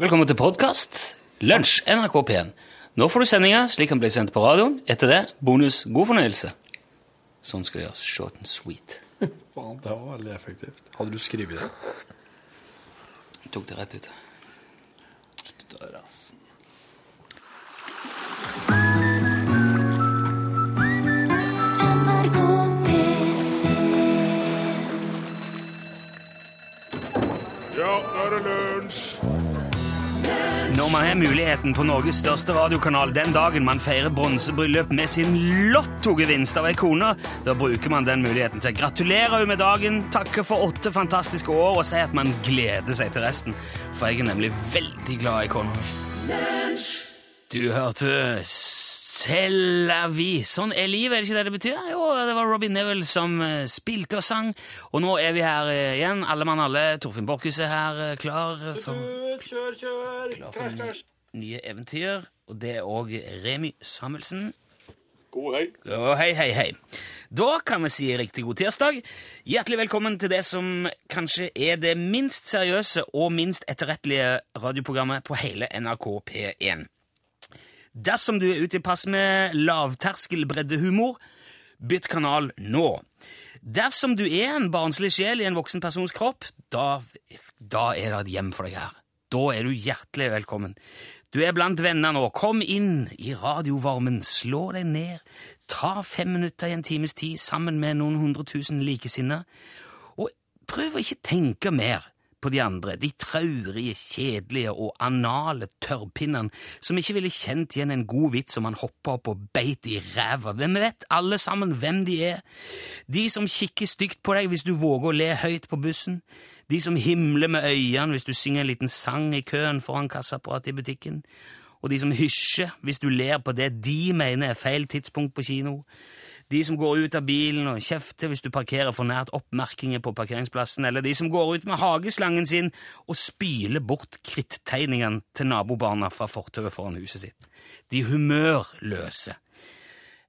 Velkommen til podkast. Lunsj, NRK P1. Nå får du sendinga slik den ble sendt på radioen. Etter det bonus god fornøyelse. Sånn skal det gjøres. Short and sweet. Faen, det var veldig effektivt. Hadde du skrevet det? Jeg tok det rett ut. NRK Ja, nå er det lunsj! Når man har muligheten på Norges største radiokanal den dagen man feirer bronsebryllup med sin lottogevinst av ei kone, da bruker man den muligheten til å gratulere henne med dagen, takke for åtte fantastiske år og si at man gleder seg til resten. For jeg er nemlig veldig glad i kona mi. Du hørte C'est la vie. Sånn er livet, er det ikke det det betyr? Jo, det var Robin Neville som eh, spilte og sang. Og nå er vi her eh, igjen, alle mann alle. Torfinn Borchhus er her, eh, klar for Kjør, kjør! klar for nye, eventyr. Og det er òg Remy Samuelsen. God hei. God hei, hei, hei. Da kan vi si riktig god tirsdag. Hjertelig velkommen til det som kanskje er det minst seriøse og minst etterrettelige radioprogrammet på hele NRK P1. Dersom du er ute i pass med lavterskelbreddehumor, bytt kanal nå. Dersom du er en barnslig sjel i en voksen persons kropp, da, da er det et hjem for deg her. Da er du hjertelig velkommen. Du er blant venner nå. Kom inn i radiovarmen, slå deg ned, ta fem minutter i en times tid sammen med noen hundre tusen likesinnede, og prøv å ikke tenke mer på de andre, de traurige, kjedelige og anale tørrpinnene som ikke ville kjent igjen en god vits om han hoppa opp og beit i ræva. Hvem vet alle sammen hvem de er? De som kikker stygt på deg hvis du våger å le høyt på bussen. De som himler med øynene hvis du synger en liten sang i køen foran kassaapparatet i butikken. Og de som hysjer hvis du ler på det de mener er feil tidspunkt på kino. De som går ut av bilen og kjefter hvis du parkerer for nært oppmerkinger på parkeringsplassen, eller de som går ut med hageslangen sin og spyler bort krittegningene til nabobarna fra fortauet foran huset sitt. De humørløse.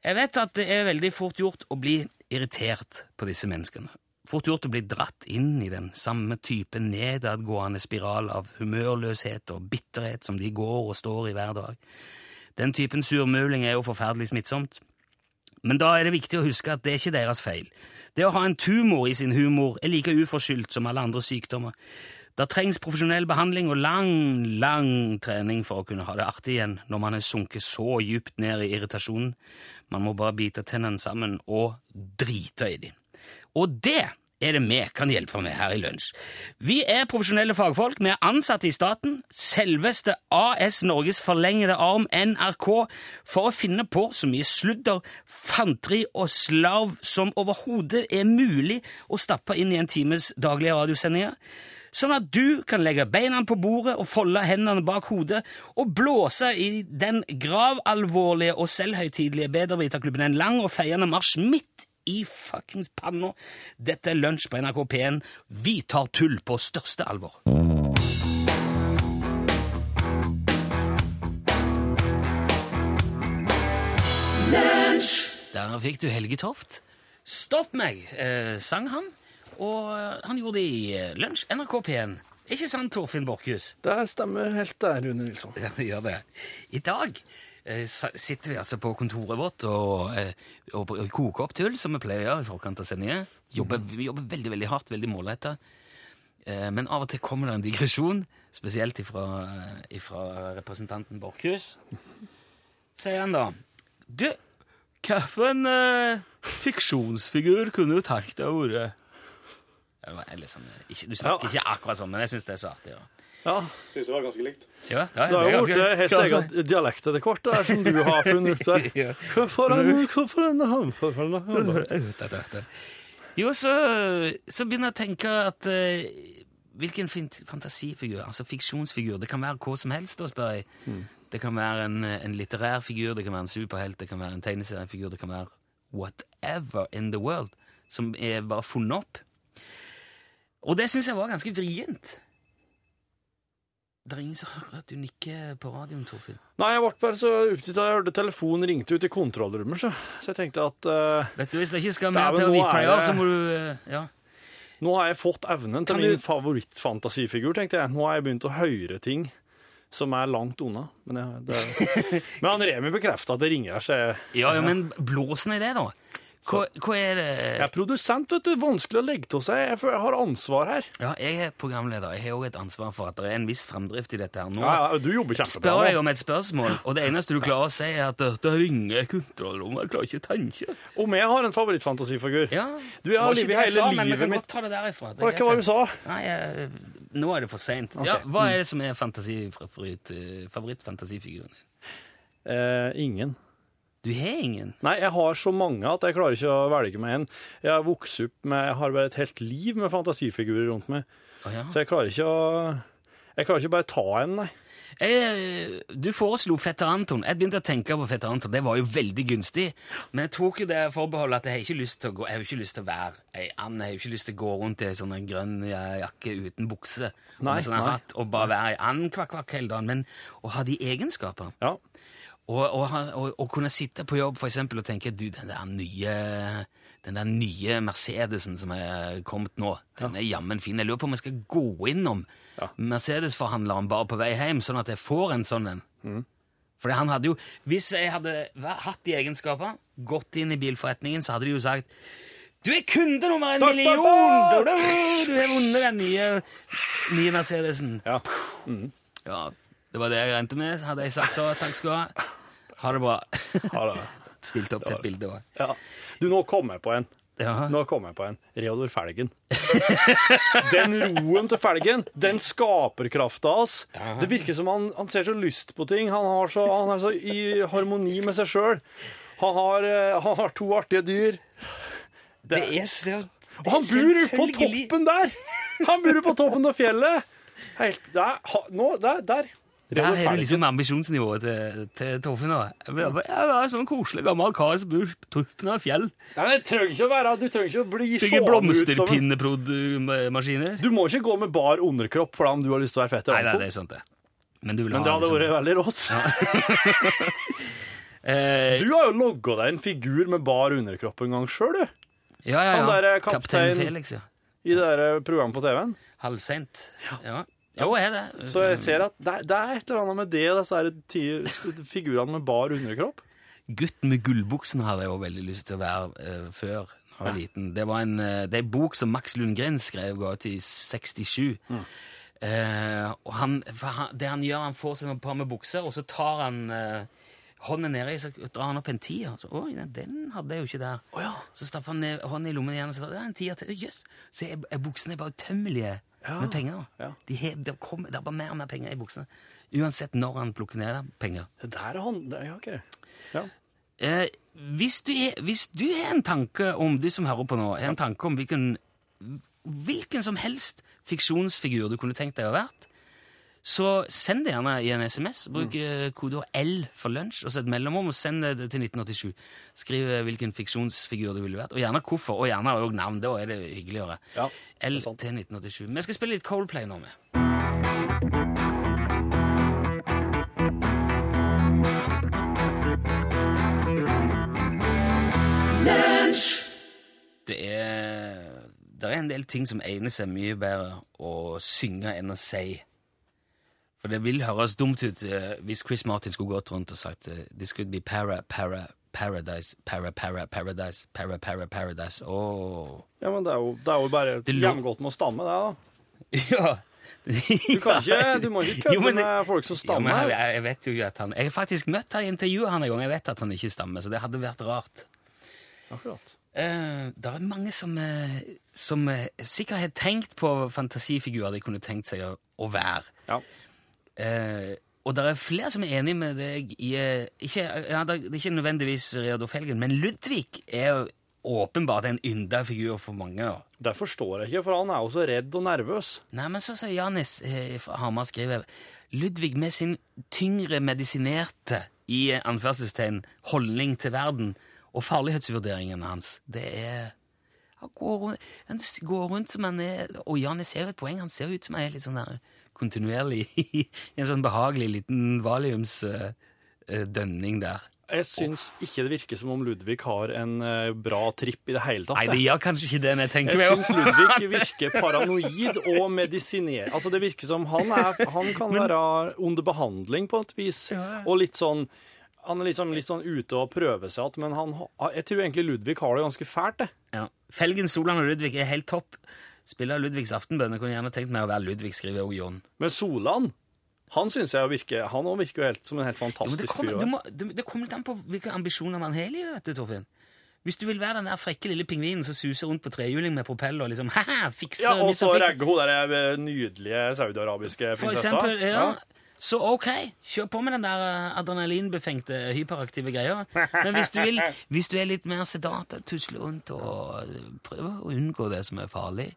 Jeg vet at det er veldig fort gjort å bli irritert på disse menneskene. Fort gjort å bli dratt inn i den samme type nedadgående spiral av humørløshet og bitterhet som de går og står i hver dag. Den typen surmuling er jo forferdelig smittsomt. Men da er det viktig å huske at det er ikke deres feil. Det å ha en tumor i sin humor er like uforskyldt som alle andre sykdommer. Det trengs profesjonell behandling og lang, lang trening for å kunne ha det artig igjen når man er sunket så djupt ned i irritasjonen. Man må bare bite tennene sammen og drite i dem. Og det er det vi kan hjelpe med her i Lunsj. Vi er profesjonelle fagfolk, vi er ansatte i staten, selveste AS Norges forlengede arm, NRK, for å finne på så mye sludder, fanteri og slarv som overhodet er mulig å stappe inn i en times daglige radiosendinger. Sånn at du kan legge beina på bordet og folde hendene bak hodet og blåse i den gravalvorlige og selvhøytidelige Bedreviterklubben en lang og feiende marsj midt i fuckings panna. Dette er Lunsj på NRK P1. Vi tar tull på største alvor. Der fikk du Helge Toft. Stopp meg, eh, sang han. Og eh, han gjorde det i eh, Lunsj, NRK P1. Ikke sant, Torfinn Borchhus? Det stemmer helt der, Rune Nilsson. Ja, gjør det. I dag eh, sitter vi altså på kontoret vårt og, eh, og, og koker opp tull, som vi pleier å gjøre i forkant av sendinger. Jobber, Vi jobber veldig veldig hardt, veldig målrettet. Eh, men av og til kommer det en digresjon, spesielt ifra, ifra representanten Borchhus. Sier han da Du, hvilken uh, fiksjonsfigur kunne du tenkt deg å være? Sånn, du snakker ikke akkurat sånn, men jeg syns det er så artig. Ja. Ja, Syns det var ganske likt. Ja, ja, Det har jo blitt helt eget egen dialekt etter hvert, der, som du har funnet ut der. Hvorfor en, hvorfor Jo, så, så begynner jeg å tenke at eh, Hvilken fantasifigur, altså fiksjonsfigur, det kan være hva som helst, da, spør jeg. Det kan være en, en litterær figur, det kan være en superhelt, det kan være en tegneseriefigur, det kan være whatever in the world, som er bare funnet opp. Og det syns jeg var ganske vrient. Det er ingen som hører at du nikker på radioen, Torfinn. Nei, jeg ble bare så opptatt av jeg hørte telefonen ringte ut i kontrollrommet, så, så jeg tenkte at uh, Vet du, Hvis det ikke skal mer til å er deg så må du uh, Ja. nå har jeg fått evnen til Kan min du- favorittfantasifigur, tenkte jeg. Nå har jeg begynt å høre ting som er langt unna. Men, jeg, det, men han Remi bekrefter at det ringer, så jeg, Ja, ja, men blåsen i det, da? Hva, hva er det jeg er produsent, vet du. Vanskelig å legge til seg. Jeg, jeg har ansvar her. Ja, jeg er programleder. Jeg har òg et ansvar for at det er en viss fremdrift i dette her. Nå Ja, ja, du jobber kjempebra. spør jeg om et spørsmål, og det eneste du klarer å si, er at det, ringer kontrollrommet, jeg klarer ikke å tenke. Om jeg har en favorittfantasifigur? Ja. Du, jeg har livet hele sa, men vi livet kan mitt godt ta det derifra. Det Hva var det du sa? Nei, jeg, nå er det for seint. Ja, hva er det som er eh, favorittfantasifiguren din? Eh, ingen. Du har ingen. Nei, jeg har så mange at jeg klarer ikke å velge meg en. Jeg har vokst opp med Jeg har bare et helt liv med fantasifigurer rundt meg. Ah, ja. Så jeg klarer ikke å Jeg klarer ikke bare ta en, nei. Jeg, du foreslo Fetter Anton. Jeg begynte å tenke på Fetter Anton. Det var jo veldig gunstig. Men jeg tok jo det forbeholdet at jeg har ikke lyst til å gå Jeg har ikke lyst til å være ei and. Jeg har ikke lyst til å gå rundt i ei sånn grønn jakke uten bukse Nei, og, sånn nei. hatt og bare være ei and kvakk-kvakk hele dagen. Men å ha de egenskaper Ja. Og kunne sitte på jobb for eksempel, og tenke du, den der nye den der nye Mercedesen som er kommet nå, den er jammen fin. Jeg lurer på om jeg skal gå innom Ja. Mercedes-forhandleren bare på vei hjem, sånn at jeg får en sånn en. Mm. Han hadde jo, Hvis jeg hadde hatt de egenskapene, gått inn i bilforretningen, så hadde de jo sagt du er kunde nummer en million! Du har vunnet den nye, nye Mercedesen. ja. Ja, det var det jeg regnet med, hadde jeg sagt da. Takk skal du ha. Ha det bra. Ha det. Stilt opp til et bilde òg. ja. Du, nå kom jeg på en. Ja. Nå kom jeg på en. Reodor Felgen. Den roen til Felgen, den skaperkrafta hans. Det virker som han, han ser så lyst på ting. Han, har så, han er så i harmoni med seg sjøl. Han, har, eh, han har to artige dyr. Det er så Og han bor på toppen der! Han bor på toppen av fjellet! Helt der. Nå, der. der. Der har du liksom ambisjonsnivået til, til Torfinn. Jeg er en sånn koselig gammel kar som bor på toppen av et fjell. Nei, det trenger ikke å være Du trenger ikke å bli ut som en. Du må ikke gå med bar underkropp fordi om du har lyst til å være fett. Nei, nei, det er sant, det. Men Men det hadde liksom- vært veldig rått. Ja. Du har jo logga deg en figur med bar underkropp en gang sjøl, du. ja, ja, ja. han eh, Kaptein kaptein- Felix, ja. I det der programmet på TV-en. Halvseint. Ja. Jo, er det. Så jeg ser at det, det er et eller annet med det, disse her figurene med bar underkropp. Gutten med gullbuksen hadde jeg òg veldig lyst til å være uh, før jeg var liten. Det var en, uh, det er en bok som Max Lundgren skrev ga ut i 67. Eh, og han, han, det han gjør, han får seg et par med bukser, og så tar han uh, hånden nedi, så drar han opp en tier. Så, Oi, den hadde jeg jo ikke der. Så stapper han ned, hånden i lommen igjen, og så tar han en tier til. Jøss, se, er- er buksene bare utømmelige med penger. ja. De he, det, kommer, det er bare mer og mer penger i buksene. Uansett når han plukker ned penger. Det der er han det- Ja, okay. Ja. Eh, hvis, du er, hvis du har en tanke om, du som hører på nå, har en tanke om hvilken, hvilken som helst fiksjonsfigur du kunne tenkt deg å ha vært, så send det gjerne i en SMS. Bruk mm. kodeord L for lunsj, og sett mellomrom, og send det til 1987. Skriv eh, hvilken fiksjonsfigur du ville vært, og gjerne hvorfor, og gjerne òg navn. Da er det hyggeligere. Ja, L det sant. til 1987. Vi skal spille litt Coldplay nå med. Det er, det er en del ting som egner seg mye bedre å synge enn å si. For det vil høres dumt ut eh, hvis Chris Martin skulle gått rundt og sagt eh, This could be para, para, paradise, para, para, paradise, para, para, paradise. Åh. ja, men det er jo, det er jo bare Det lå- hjemgått med å stamme, det, da. Ja. Du, kan ikke, du må ikke kødde men- med folk som Jo, men stammer. jeg, jeg vet jo at han Jeg har faktisk møtt han i intervjuet han en gang. Jeg vet at han ikke stammer, så det hadde vært rart. Akkurat. Eh, det er mange som, eh, som eh, sikkert har tenkt på fantasifigurer de kunne tenkt seg å, å være. Ja. Eh, og det er flere som er enig med deg i eh, ikke, ja, det er ikke nødvendigvis Reodor Felgen, men Ludvig er jo åpenbart en ynda figur for mange. da. Det forstår jeg ikke, for han er jo så redd og nervøs. Nei, men så sier Janis eh, fra Hamar skriver Ludvig med sin tyngre medisinerte i anførselstegn holdning til verden og farlighetsvurderingene hans, det er han går, rundt, han går rundt som han er Og Janis ser jo et poeng, han ser ut som han er litt sånn der kontinuerlig i en sånn behagelig liten valiumsdønning der. Jeg syns ikke det virker som om Ludvig har en eh, bra tripp i det hele tatt. Nei, det gjør kanskje ikke det men jeg tenker Jeg syns. Ludvig virker paranoid og medisiner. Altså, det virker som han, er, han kan være under behandling på et vis, og litt sånn han er liksom litt sånn ute og prøver seg igjen, men han, jeg tror egentlig Ludvig har det ganske fælt. det. Ja. Felgen, Solan og Ludvig er helt topp. Spiller Ludvigs aftenbønn. Jeg kunne gjerne tenkt meg å være Ludvig, skriver også John. Men Solan, han syns jeg virker Han også virker jo helt som en helt fantastisk fyr. du det, kommer litt an på hvilke ambisjoner man har i livet, vet du, Torfinn. Hvis du vil være den der frekke lille pingvinen som suser rundt på trehjuling med propell og liksom haha, fikser Ja, og så fikser- hun der eh, nydelige saudiarabiske For prinsessa. eksempel, ja. Så ok, kjør på med den der eh, adrenalinbefengte, hyperaktive greia. Men hvis du, vil, hvis du er litt mer sedat, tusle rundt og prøver prøve å unngå det som er farlig,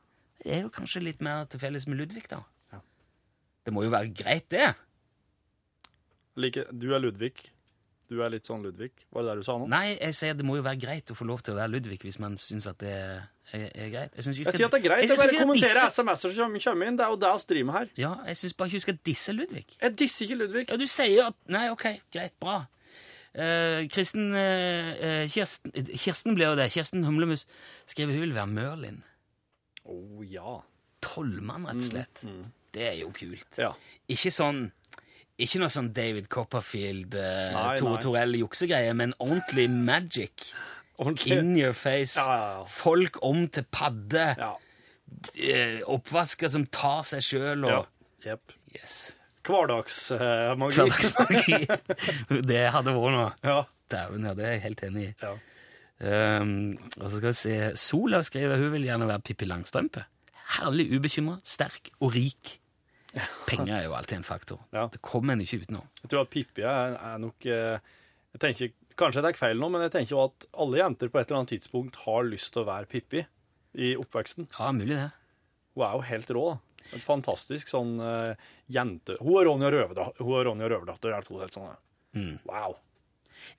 er jo kanskje litt mer til felles med Ludvig, da. Ja. Det må jo være greit, det. Like, du er Ludvig. Du er litt sånn Ludvig. Var det det du sa nå? Nei, jeg sier det må jo være greit å få lov til å være Ludvig hvis man syns at det er, er, greit. Jeg, ikke Jeg sier at det er greit. jeg Jeg bare kommenterer disse- SMS-er som kommer inn. Det er jo det vi driver med her. Ja, jeg syns bare ikke du skal disse Ludvig. Jeg disser ikke Ludvig. Ja, du sier at Nei, ok, greit, bra. Uh, Kristen eh, eh, Kirsten, Kirsten ble jo det. Kirsten Humlemus skriver hun vil være Merlin. Oh, ja. Trollmann, rett og slett. Det er jo kult. Ja. Ikke sånn ikke noe sånn David Copperfield, Nei, Tore. Torell juksegreie, men ordentlig magic. Ordentlig. In your face. Ja, ja. Folk om til padde. Ja. Eh, oppvasker som tar seg sjøl ja. og Jepp. Yes. Hverdagsmagi. Hverdagsmagi. det hadde vært noe. ja. Dæven, ja, det er jeg helt enig i. Um, og så skal vi se Sola skriver hun vil gjerne være Pippi Langstrømpe. Herlig ubekymra, sterk og rik. Penger er jo alltid en faktor. Ja. Det kommer en ikke utenom. Jeg tror at Pippi er, er nok eh, jeg tenker, Kanskje jeg tar feil nå, men jeg tenker jo at alle jenter på et eller annet tidspunkt har lyst til å være Pippi i oppveksten. Ja, mulig det. Hun er jo helt rå. Et fantastisk sånn uh, jente... Hun er Ronja Røverdatter. Er to helt sånn. Mm. Wow.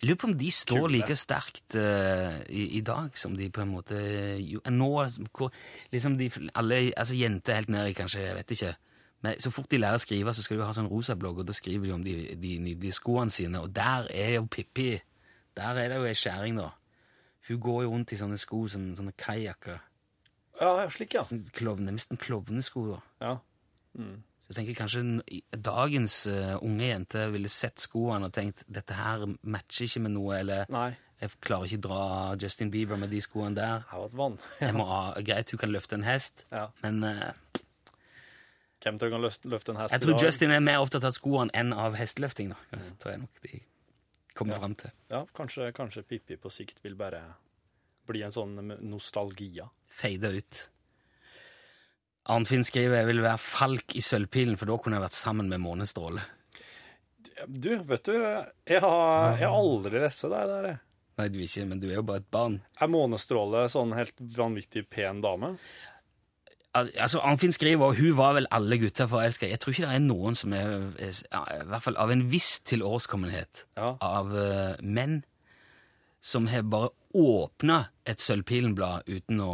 Jeg lurer på om de står Kule. like sterkt uh, i, i dag som de på en måte jo, Nå hvor liksom de alle Altså jenter helt ned i kanskje, jeg vet ikke Men så fort de lærer å skrive, så skal de ha sånn rosablogg, og da skriver de om de, de nydelige skoene sine, og der er jo Pippi Der er det jo ei skjæring, da. Hun går jo rundt i sånne sko som sånne kajakker. Ja, slik, ja. Sånn Klovne, nesten klovnesko. da. ja. Så jeg tenker kanskje dagens eh, unge jente ville sett skoene og tenkt dette her matcher ikke med noe, eller Nei. jeg klarer ikke dra Justin Bieber med de skoene der. Det har. Jeg må greit, hun kan løfte en hest, Ja. men uh, Hvem tror du kan løfte, løfte en hest jeg tror dag? Justin er mer opptatt av skoene enn av hesteløfting. da. Det tror jeg nok de kommer Ja. fram til. Ja, kanskje, kanskje Pippi på sikt vil bare bli en sånn nostalgia. Feide ut. Arnfinn skriver jeg vil være falk i Sølvpilen, for da kunne jeg vært sammen med Månestråle. Du, vet du, jeg har, jeg har aldri lest det der. jeg. Nei, du er ikke, men du er jo bare et barn. Er Månestråle sånn helt vanvittig pen dame? Al- Altså, Arnfinn skriver, og hun var vel alle gutter forelska. Jeg tror ikke det er noen som er, er i hvert fall av en viss tilårskommenhet Ja. av eh, menn som har bare åpna et Sølvpilen-blad uten å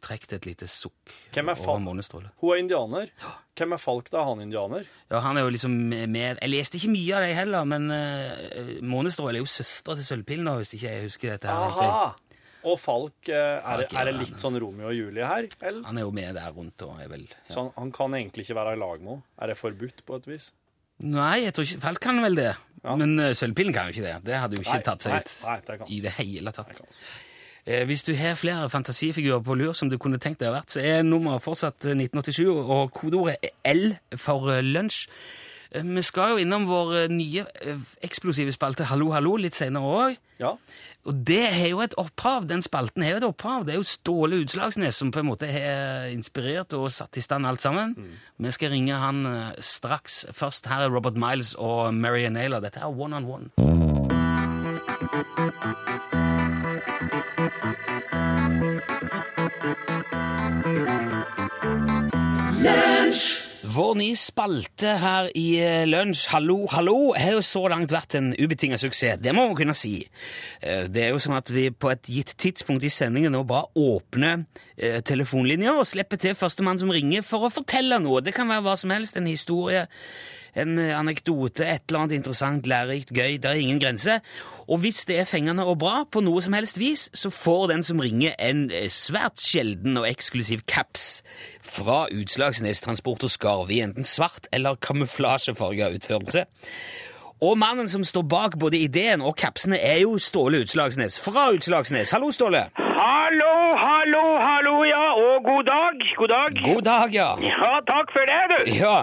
trekke til et lite sukk Hvem er over månestrålet. Månestråle. Hun er indianer. Hvem er Falk, da? Han indianer? Ja, han er jo liksom med Jeg leste ikke mye av det heller, men uh, Månestråle er jo søstera til Sølvpillen, hvis ikke jeg husker dette. her. Aha! Og Falk, eh, er, Falk er er det litt sånn Romeo og Julie her? Eller? Han er jo med der rundt og er vel ja. Så han, han kan egentlig ikke være i lag med henne? Er det forbudt på et vis? Nei, jeg tror ikke Falk kan vel det. Ja. Men uh, Sølvpillen kan jo ikke det. Det hadde jo ikke Nei, tatt seg nei, ut nei, det i det hele tatt. Det Eh, hvis du har flere fantasifigurer på lur som du kunne tenkt deg å vært, så er nummeret fortsatt eh, 1987, og kodeordet er L for eh, lunsj. Eh, Vi skal jo innom vår eh, nye eh, eksplosive spalte Hallo, hallo litt senere òg. Ja. Og det har jo et opphav. Den spalten har jo et opphav. Det er jo Ståle Utslagsnes som på en måte har inspirert og satt i stand alt sammen. Vi skal ringe han eh, straks. Først her er Robert Miles og Marian Naylor. Dette er One on One. Vår nye spalte her i eh, Lunsj, Hallo, hallo, har jo så langt vært en ubetinga suksess. Det må man kunne si. Eh, Det er jo sånn at vi på et gitt tidspunkt i sendingen nå bare åpner eh, telefonlinja og slipper til førstemann som ringer for å fortelle noe. Det kan være hva som helst, en historie, en eh, anekdote, et eller annet interessant, lærerikt, gøy. Det er ingen grense. Og hvis det er fengende og bra på noe som helst vis, så får den som ringer en eh, svært sjelden og eksklusiv caps fra Utslagsnes Transport og Skarv i enten svart eller kamuflasjefarga utførelse. Og mannen som står bak både ideen og capsene, er jo Ståle Utslagsnes fra Utslagsnes. Hallo, Ståle. Hallo, hallo, hallo, ja, og god dag, god dag. God dag, ja. Ja, takk for det, du. Ja,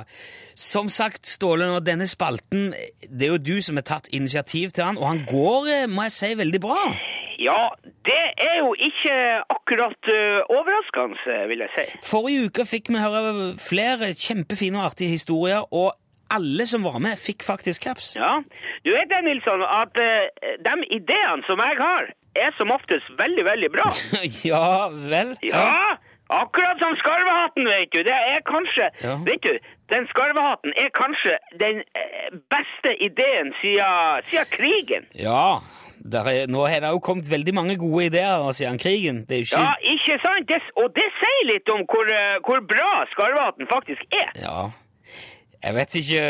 som sagt, Ståle, og denne spalten, det er jo du som har tatt initiativ til han, og han går, eh, må jeg si, veldig bra. Ja, det er jo ikke akkurat ø, overraskende, vil jeg si. Forrige uke fikk vi høre flere kjempefine og artige historier, og alle som var med, fikk faktisk caps. Ja, du vet det, Nilsson, at ø, de ideene som jeg har, er som oftest veldig, veldig bra. ja vel? Ja, akkurat som skarvehatten, vet du. Det er kanskje, Ja. vet du, den skarvehatten er kanskje den beste ideen siden, siden krigen. Ja, er, nå har det jo kommet veldig mange gode ideer siden krigen. Ikke... Ja, ikke sant? Det, og det sier litt om hvor, eh, hvor bra skarvehatten faktisk er. Ja, jeg vet ikke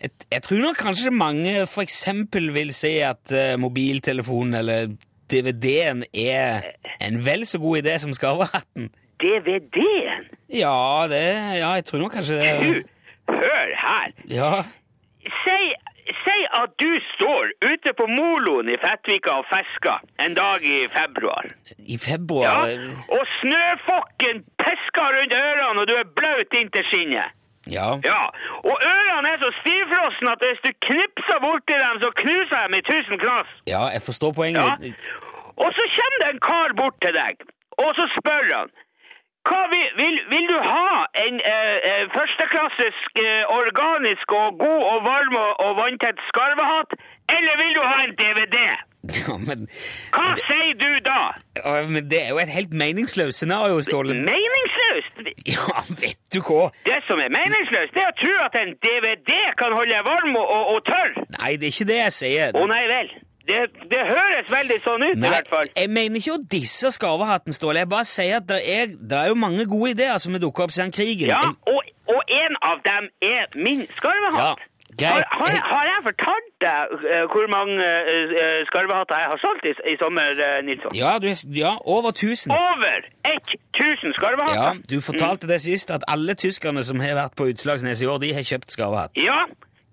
Jeg, jeg tror nok kanskje mange eksempel vil si at uh, mobiltelefonen eller DVD-en er en vel så god idé som skarvehatten. DVD-en. Ja, det, ja, jeg tror nok kanskje det. Du, hør her. Ja, Si, si at du står ute på moloen i Fettvika og fisker en dag i februar. i februar? Ja, og snøfokken pisker rundt ørene, og du er blaut inntil skinnet. Ja. Ja, og ørene er så stivfrosne at hvis du knipser borti dem, så knuser de i tusen knass. ja, jeg forstår poenget. Ja. Og så kommer det en kar bort til deg, og så spør han hva vil, vil, vil du ha en eh, eh, førsteklassisk, eh, organisk og god og varm og, og vanntett skarvehatt, eller vil du ha en DVD? Ja, men, Hva sier du da? ja, men det er jo et helt meningsløst scenario, Ståle. Meningsløst? Ja, vet du hva? Det som er meningsløst, det er å tro at en DVD kan holde varm og, og, og tørr. Nei, det er ikke det jeg sier. Å nei vel. Det, det høres veldig sånn ut, i hvert fall. jeg mener ikke å disse skarvehatten, Ståle. Jeg bare sier at det er, det er jo mange gode ideer som har dukket opp siden krigen. Ja, og, og en av dem er min skarvehatt. Ja. Har, har, har jeg fortalt deg eh, hvor mange eh, skarvehatter jeg har solgt i, i sommer, uh, Nilsson? Ja, du, ja, over 1000. Over 1000 Ja, du fortalte det sist, at alle tyskerne som har vært på Utslagsnes i år, de har kjøpt skarvehatt. Ja,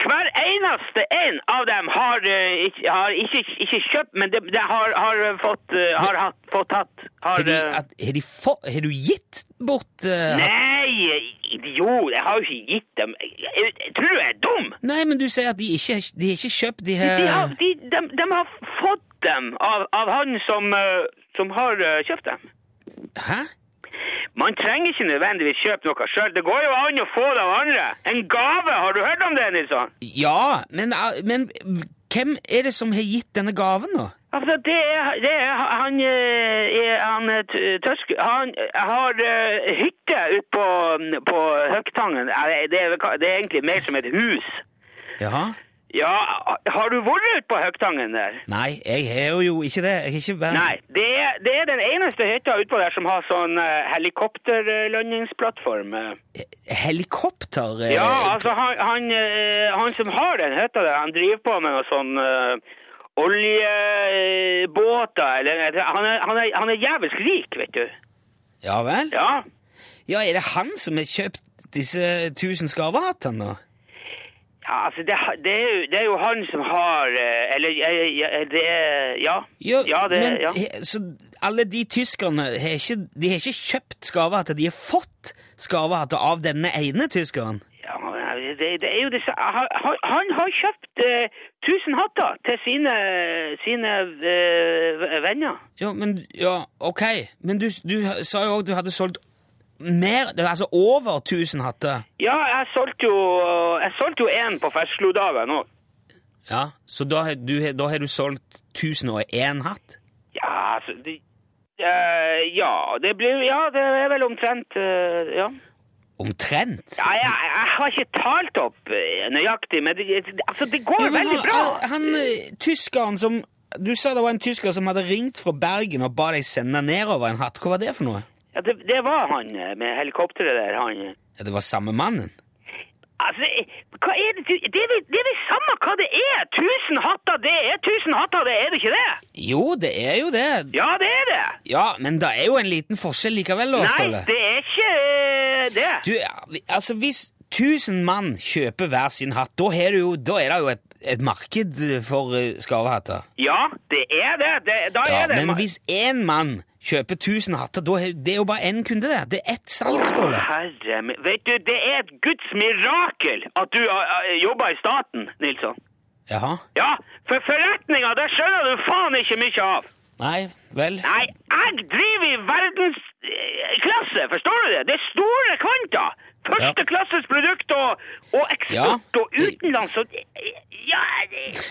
hver eneste en av dem har, eh, ikke, har ikke, ikke kjøpt, men de, de har, har eh, fått, eh, har hatt, fått hatt, har, Har, eh, at, har, få, har du gitt bort uh? Nei, idiot, jeg har jo ikke gitt dem. Jeg, jeg tror jeg er dum. Nei, men du sier at de ikke de har ikke kjøpt, de har De har, de, de, har fått dem av, av han som, som har kjøpt dem. Hæ? Man trenger ikke nødvendigvis kjøpe noe sjøl. Det går jo an å få det av andre. En gave, har du hørt om det, Nilsson? Ja, men, men hvem er det som har gitt denne gaven, da? Altså, det er, det er han, eh, er, han eh, tørsk... Han har eh, hytte ute på, på Høgtangen. Det er, det er egentlig mer som et hus. Jaha? Ja, har du vært på Høgtangen der? Nei, jeg har jo ikke det. Jeg har ikke vært Nei, det er, det er den eneste hytta utpå der som har sånn uh, helikopterlandingsplattform. eh. Helikopter? eh, Ja, altså han, han, eh, han som har den hytta der, han driver på med noe sånn uh, oljebåter, eller han er, han, er, han er jævelsk rik, vet du. Ja vel? Ja. Ja, er det han som har kjøpt disse tusen skarvehattene, da? Ja, altså det, det, er jo, det er jo han som har eh, Eller eh, det er Ja. Ja, det, men, ja. Så alle de tyskerne har ikke, de har ikke kjøpt skarvehatter, de har fått skarvehatter av denne ene tyskeren? Ja, det, det er jo disse Han, han, har kjøpt eh, 1000 hatter til sine, sine eh, venner. Ja, men, ja, ok. Men du, du sa jo at du hadde solgt mer, altså over 1000 hatter. Ja, jeg solgte jo Jeg solgte jo én på Ferslo-dagen òg. Ja, så da har du, da har du solgt 1001 hatt? Ja, altså det, uh, Ja, det blir Ja, det er vel omtrent uh, Ja. Omtrent? ja jeg, jeg har ikke talt opp eh, nøyaktig, men det, altså, det går ja, men veldig han- bra. Han, eh, tyskeren som Du sa det var en tysker som hadde ringt fra Bergen og ba deg sende nedover en hatt. Hva var det for noe? Ja, det, det var han eh, med helikopteret der, han. eh. Ja, det var samme mannen? Altså, hva er det Det er vel det er vel samme hva det er! Tusen hatter, det er tusen hatter, det er det ikke det? Jo, det er jo det. Ja, det er det. Ja, men det er jo en liten forskjell likevel, da, Nei, det er ikke eh, det. Du, altså, hvis tusen mann kjøper hver sin hatt, da, er det jo, er det jo et, et marked for skarvehatter. Ja, det er det. det da Ja, er det. men hvis én mann kjøper tusen hatter, er det er jo bare én kunde, det. Det er ett salg, Ståle. Herre min Vet du, det er et guds mirakel at du uh, jobber i staten, Nilsson. Jaha. Ja, for forretninga, det skjønner du faen ikke mye av. Nei, vel. Nei, jeg driver i verdensklasse, forstår du det? Det er store kvanta! Førsteklasses produkt og, og eksport Ja. og utenlands og Ja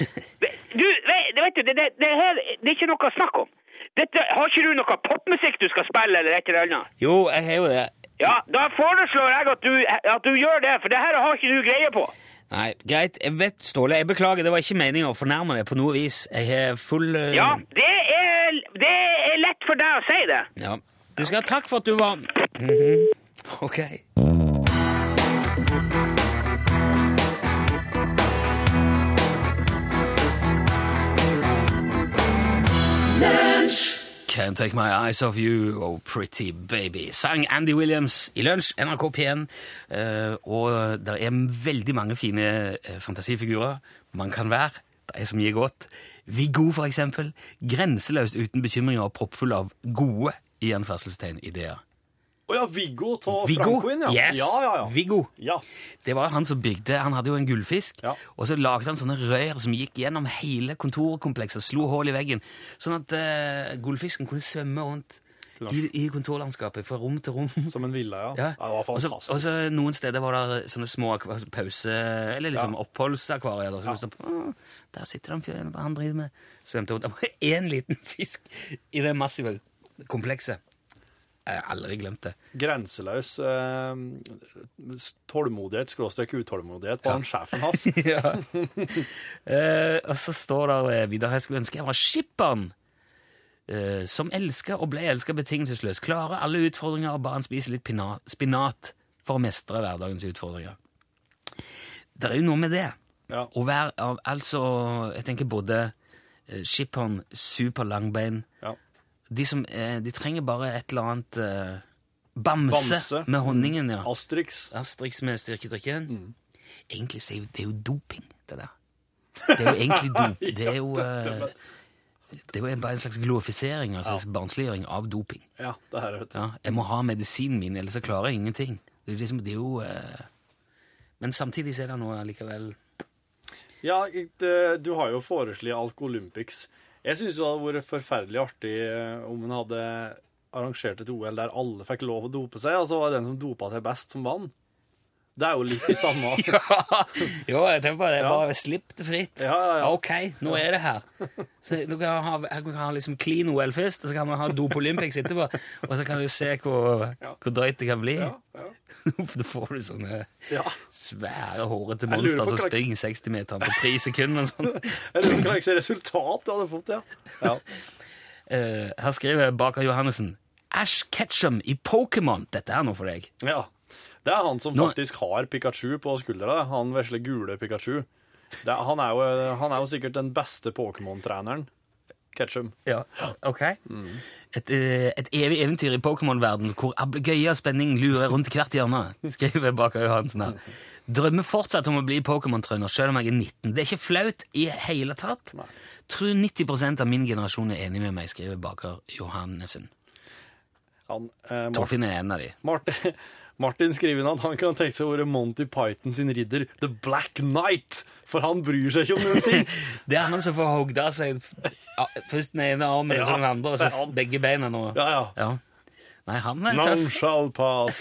Du, vet, vet du, det, det, det her det er ikke noe å snakke om. Dette, har ikke du noe popmusikk du skal spille, eller et eller annet? Jo, jeg har jo det. Ja, da foreslår jeg at du, at du gjør det, for det her har ikke du greie på. Nei, greit. Jeg vet, Ståle, jeg beklager. Det var ikke meningen å fornærme deg på noe vis. Jeg har full uh, Ja, det er, det er lett for deg å si det. ja. Du skal ha takk for at du var Mhm. Ok. Can't Take My Eyes Off You og Pretty Baby. Sang Andy Williams i lunsj, NRK P1. eh, og det er veldig mange fine eh, fantasifigurer man kan være. Det er så mye godt. Viggo, for eksempel. Grenseløst uten bekymringer og proppfull av gode i ideer. Å ja, Viggo av Frankoen, ja. Yes! Ja, ja, ja. Viggo. Ja. Det var han som bygde Han hadde jo en gullfisk, Ja. og så lagde han sånne rør som gikk gjennom hele kontorkomplekset og slo hull i veggen, sånn at uh, gullfisken kunne svømme rundt i, i kontorlandskapet fra rom til rom. Som en villa, ja. Ja. ja. Det var fantastisk. Og så noen steder var det sånne små pause... Eller liksom Ja. oppholdsakvarier. da, Så «Å, Der sitter han fyren, han driver med. Svømte rundt. Det var én liten fisk i det massive komplekset. Jeg har aldri glemt det. Grenseløs eh, tålmodighet, skråstrek utålmodighet på Ja. han sjefen hans. Eh, og så står det eh, videre Jeg skulle ønske jeg var skipperen. uh, som elska og ble elska betingelsesløst. Klare alle utfordringer og bare spise litt spinat for å mestre hverdagens utfordringer. Det er jo noe med det. Ja. Å være Altså, jeg tenker både skipperen, superlangbein Ja. De som eh, De trenger bare et eller annet eh, bamse, Bamse. med honningen, ja. Asterix. Asterix med styrkedrikken. Mm. Egentlig så er jo det er jo doping, det der. Det er jo egentlig dop. Det er jo, eh, det er jo bare en slags glorifisering, altså en slags barnsliggjøring av doping. Ja, det her, vet du. Ja, jeg må ha medisinen min, ellers så klarer jeg ingenting. Det er, liksom, det er jo eh, Men samtidig så er det noe likevel Ja, det, du har jo foreslått Alkolympics. Jeg syns det hadde vært forferdelig artig eh, om en hadde arrangert et OL der alle fikk lov å dope seg, og så var det den som dopa seg best, som vant. Det er jo litt det samme. Jo, jeg tenker på det. Ja. Bare slipp det fritt. Ja, ja, ja. Ok, nå er det her. Så du kan ha, du kan ha liksom clean OL først, og så kan man ha Dop Olympics etterpå. Og så kan du se hvor, Ja. hvor drøyt det kan bli. Ja, ja. Da får du sånne ja. svære, hårete monstre som springer 60-meteren på tre sekunder. Sånn. Jeg lurer på hva resultat du hadde fått, ja. ja. Eh, her skriver Baker Johannessen Ash Ketchum i Pokémon. Dette er noe for deg. ja. Det er han som Nå- faktisk har Pikachu på skuldra. Han vesle gule Pikachu. Det, er- han, er jo, han er jo sikkert den beste Pokémon-treneren. Ketchum. Ja, ok. Et, eh, et evig eventyr i Pokémon-verden hvor ablegøye og spenning lurer rundt hvert hjørne, skriver Baker Johansen her. Drømmer fortsatt om å bli Pokémon-trønder, selv om jeg er 19. Det er ikke flaut i hele tatt. Tror 90% av min generasjon er enig med meg, skriver Baker Johannessen. Han, eh, Torfinn er en av de. Martin, Martin skriver inn at han kan tenke seg å være Monty Python sin ridder, The Black Knight, for han bryr seg ikke om noen ting. Det er han som får hogd av seg ja, først den ene armen og så den andre, og så begge beina nå. Ja, ja. Ja. Nei, han er None tøff. shall pass.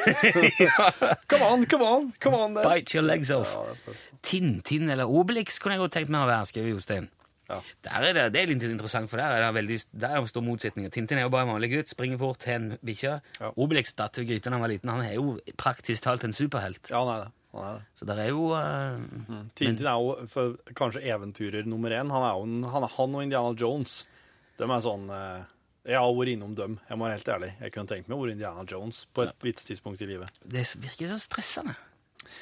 come on, come on, come on. there. Bite your legs off. Ja, Tintin eller Obelix kunne jeg godt tenkt meg å være, skriver Jostein. Ja. Der er det, det er litt interessant, for der er det veldig, der er det stor motsetning. Tintin er jo bare en vanlig gutt, springer fort til en bikkje. Ja. Obelix datt ved gryta da han var liten. Han er jo praktisk talt en superhelt. Ja, han er det. Så der er jo eh, Tintin er jo for, kanskje eventyrer nummer én. Han er jo han, han og Indiana Jones. De er sånn uh, Jeg har vært innom dem, jeg må være helt ærlig. Jeg kunne tenkt meg å være Indiana Jones på et vits tidspunkt i livet. Det virker så stressende.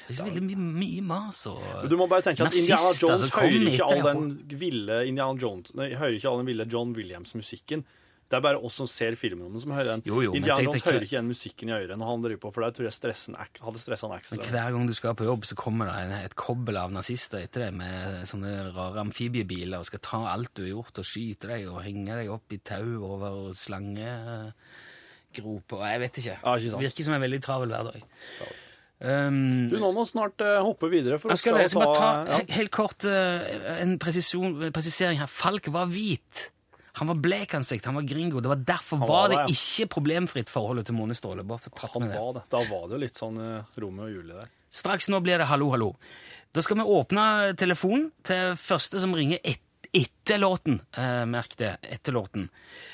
Det er ikke veldig mye, mye mas og Du må bare tenke at Indiana Jones altså, hører ikke all den ville Indiana Jones, nei, hører ikke all den ville John Williams-musikken. Det er bare oss som ser filmen om den, som hører den. Jo, jo, Indiana Jones hører ikke den musikken i ørene han driver på, for det tror jeg stressen hadde stressa han ekstra. Hver gang du skal på jobb, så kommer det en, et kobbel av nazister etter deg med sånne rare amfibiebiler og skal ta alt du har gjort, og skyte deg og henge deg opp i tau over slangegroper. Jeg vet ikke. Ja, ikke sant. Virker som en veldig travel hverdag. Um, Du, nå må snart uh, hoppe videre, for jeg skal, jeg skal bare ta ja. helt kort uh, en presisjon, presisering her. Falk var hvit. Han var blekansikt, han var gringo. Det var Derfor var, var det det, ja. ikke problemfritt forholdet til Månestråle. Bare for tatt Han med det. var det. Da var det litt sånn uh, Romeo og Julie der. Straks nå blir det hallo, hallo. Da skal vi åpne telefonen til første som ringer etter etter låten. Eh, merk det, etter låten.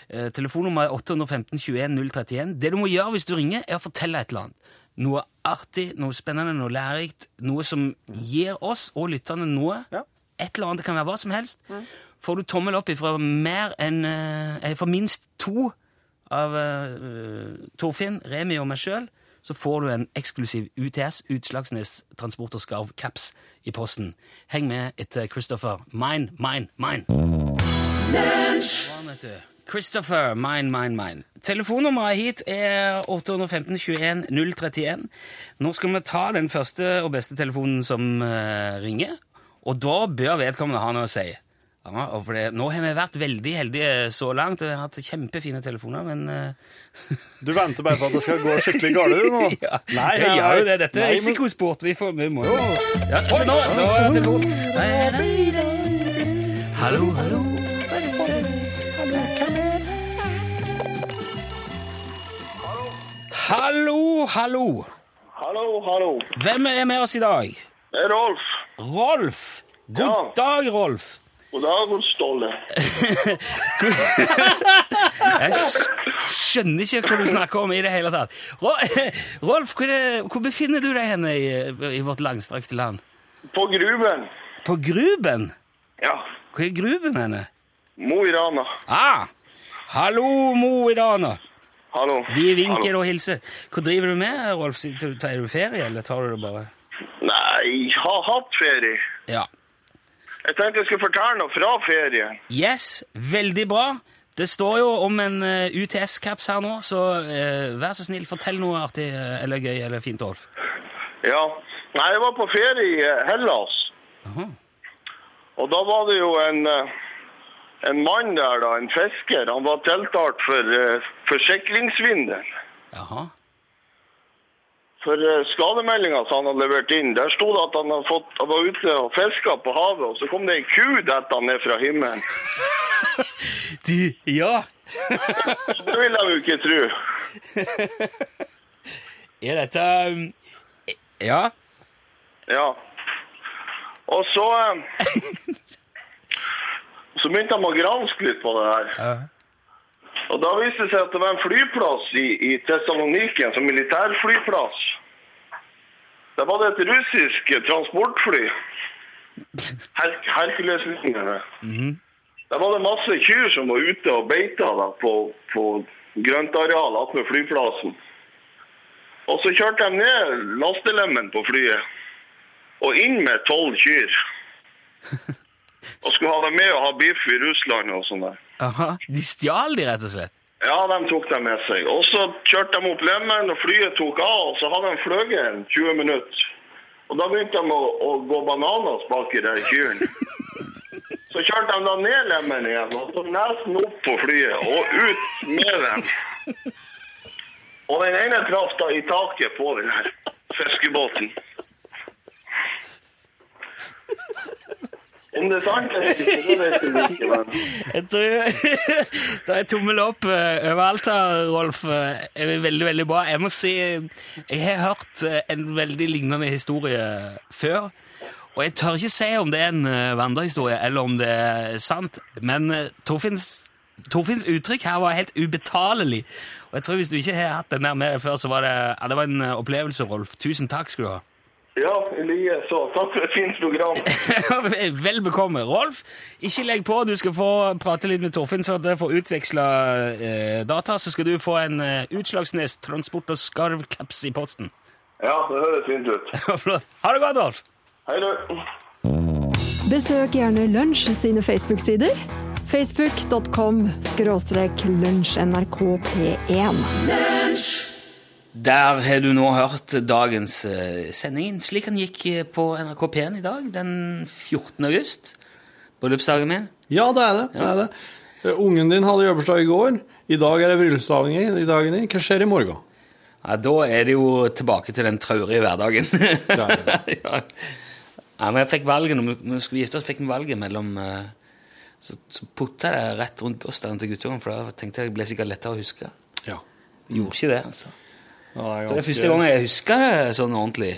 Eh, telefonnummer er 815 21 031. Det du må gjøre hvis du ringer, er å fortelle et eller annet. Noe artig, noe spennende, noe lærerikt. Noe som gir oss og lytterne noe. Ja. Et eller annet, det kan være hva som helst. Får du tommel opp ifra mer enn eh, For minst to av uh, Torfinn, Remi og meg sjøl, så får du en eksklusiv UTS, Utslagsnes Transport og Skarv caps, i posten. Heng med etter Christopher. Mine, mine, mine. Christopher, mine, mine, mine. Telefonnummeret hit er 815 21 031. Nå skal vi ta den første og beste telefonen som uh, ringer, og da bør vedkommende ha noe å si. Ja, og for det, nå har vi vært veldig heldige så langt, vi har hatt kjempefine telefoner, men uh... Du venter bare på at det skal gå skikkelig galt, du nå? ja, Nei, jeg gjør jo det. Dette er risikosport. Vi, får, vi må jo ja, Så nå, nå er telefonen Hallo, hallo. Hallo, hallo. Hallo, hallo. Hvem er med oss i dag? Det er Rolf. Rolf. God Ja. dag, Rolf. God dag, Ståle. Jeg skjønner ikke hva du snakker om i det hele tatt. Rolf, hvor, det, hvor befinner du deg henne i, i vårt langstrakte land? På Gruben. På Gruben? Ja. Hvor er Gruben henne? Mo i Rana. Ah! Hallo, Mo i Rana. Hallo. Vi vinker Hallo. og hilser. Hva driver du med, Rolf? Tar du ferie, eller tar du det bare Nei, jeg har hatt ferie. Ja. Jeg tenkte jeg skulle fortelle noe fra ferien. Yes, veldig bra. Det står jo om en eh, UTS-caps her nå, så eh, vær så snill, fortell noe artig eh, eller gøy eller fint, Rolf. Ja. Nei, jeg var på ferie i eh, Hellas. Aha. Og da var det jo en, eh, en mann der, da, en fisker. Han var tiltalt for uh, forsikringssvindel. Jaha. For uh, skademeldinga som han hadde levert inn, der sto det at han, fått, han var ute og fiska på havet, og så kom det ei ku dette ned fra himmelen. Du, ja. Det vil jeg jo ikke tro. Er dette um, Ja. Ja. Og så eh, Så begynte de å granske litt på det her. Ja. Og da viste det seg at det var en flyplass i, i Thessaloniken, som militærflyplass. Der var det et russisk transportfly. Her Herkulesvingene. Mm -hmm. Der var det masse kyr som var ute og beita da, på, på grøntarealet attmed flyplassen. Og så kjørte de ned lastelemmen på flyet, og inn med tolv kyr. Og skulle ha dem med og ha biff i Russland og sånn der. Aha. De stjal de, rett og slett? Ja, de tok dem med seg. Og så kjørte de opp lemmen, og flyet tok av, og så hadde de fløyet en 20 minutter. Og da begynte de å, å gå bananas bak i de kyrne. Så kjørte de da ned lemmen igjen, og så nesten opp på flyet, og ut med dem. Og den ene traff da i taket på den her fiskebåten. Om det er sant eller ikke, det vet jeg tror Det er tommel opp eh, overalt her, Rolf. Eh, Det er veldig, veldig bra. Jeg må si Jeg har hørt eh, en veldig lignende historie før. Og jeg tør ikke si om det er en eh, vandrehistorie, eller om det er sant, men eh, Torfinns, Torfinns uttrykk her var helt ubetalelig. Og jeg tror hvis du ikke har hatt den der med deg før, så var det, ja, det var en eh, opplevelse, Rolf. Tusen takk skal du ha. Ja, i likeså. Takk for et fint program. Vel bekomme. Rolf, ikke legg på. Du skal få prate litt med Torfinn, så jeg får utveksla eh, data. Så skal du få en eh, Utslagsnes transport- og skarvcaps i posten. Ja, det høres fint ut. Ha det godt, Rolf. Hei du. Besøk gjerne Lunsj sine Facebook-sider. Facebook.com skråstrek lunsjnrkp1. Der har du nå hørt dagens eh, sending, slik den gikk eh, på NRK P1 i dag, den 14. august. Bryllupsdagen min. Ja, det er det. det, er det. Eh, Ungen din hadde jobbursdag i går. I dag er det bryllupsdagen din. Hva skjer i morgen? Ja, Da er det jo tilbake til den traurige hverdagen. er ja. ja, men jeg fikk valget, når vi- skulle gifte oss, fikk vi valget mellom Så, så putta det rett rundt bursdagen til guttungen, for da tenkte jeg det ble sikkert lettere å huske. Ja. Gjorde ikke det, altså. Ja, det er første gang jeg husker det sånn ordentlig.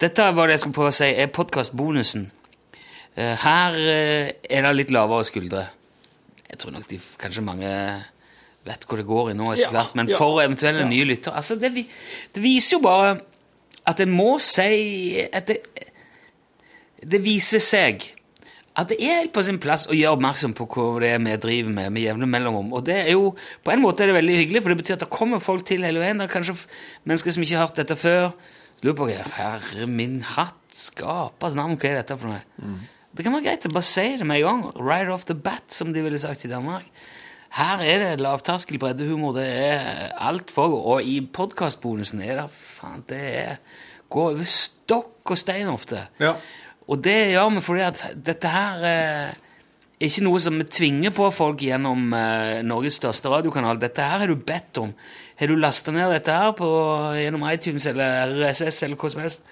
Dette var det jeg skulle prøve å si, er podkastbonusen. Her eh, er det litt lavere skuldre. Jeg tror nok de, kanskje mange vet hvor det går i nå etter Ja, hvert, men ja, for eventuelle nye lyttere altså det, det viser jo bare at en må si at det, det viser seg at det er helt på sin plass å gjøre oppmerksom på hva det er vi driver med med jevne mellomrom. Og det er jo, på en måte er det veldig hyggelig, for det betyr at det kommer folk til hele veien. Det er kanskje mennesker som ikke har hørt dette før. Lurer på hva Herre min hatt, skapers navn, hva er dette for noe? Det kan være greit å bare si det med en gang. Right off the bat, som de ville sagt i Danmark. Her er det lavterskel breddehumor. Det er alt for Og i podkastbonusen er det faen Det er gå over stokk og stein ofte. Ja. Og det gjør vi fordi at dette her eh, er ikke noe som vi tvinger på folk gjennom eh, Norges største radiokanal. Dette her har du bedt om. Har du lasta ned dette her på, gjennom iTunes eller RSS eller hva som helst,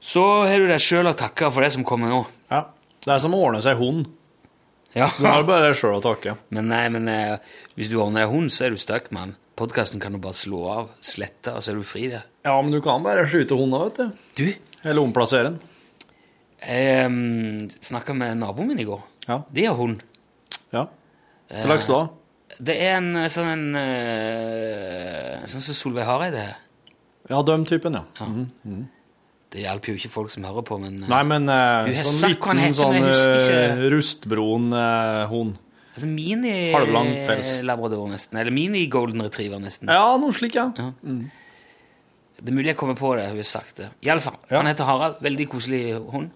så har du deg sjøl å takke for det som kommer nå. ja. Det er som å ordne seg hund. Ja. Du har bare deg sjøl å takke. Men nei, men eh, hvis du ordner deg hund, så er du stuck, mann. Podkasten kan du bare slå av, slette, og så er du fri der. Ja, men du kan bare skyte hunder, vet du. Du, Eller omplassere den. Jeg snakka med naboen min i går. Ja. De har hund. Ja. Hva slags da? Det er en eh, sånn en eh, Sånn som Solveig Hareide er. Ja, den typen, ja. Mhm. Det hjelper jo ikke folk som hører på, men eh, Nei, men uh, sånn sagt liten heter, sånn eh, ikke. rustbron-hund. altså mini-labrador, nesten. Eller mini-golden retriever, nesten. ja, noe slik, ja. Det er mulig jeg kommer på det. Hun har sagt det. I alle fall, Ja. Han heter Harald. Veldig koselig hund.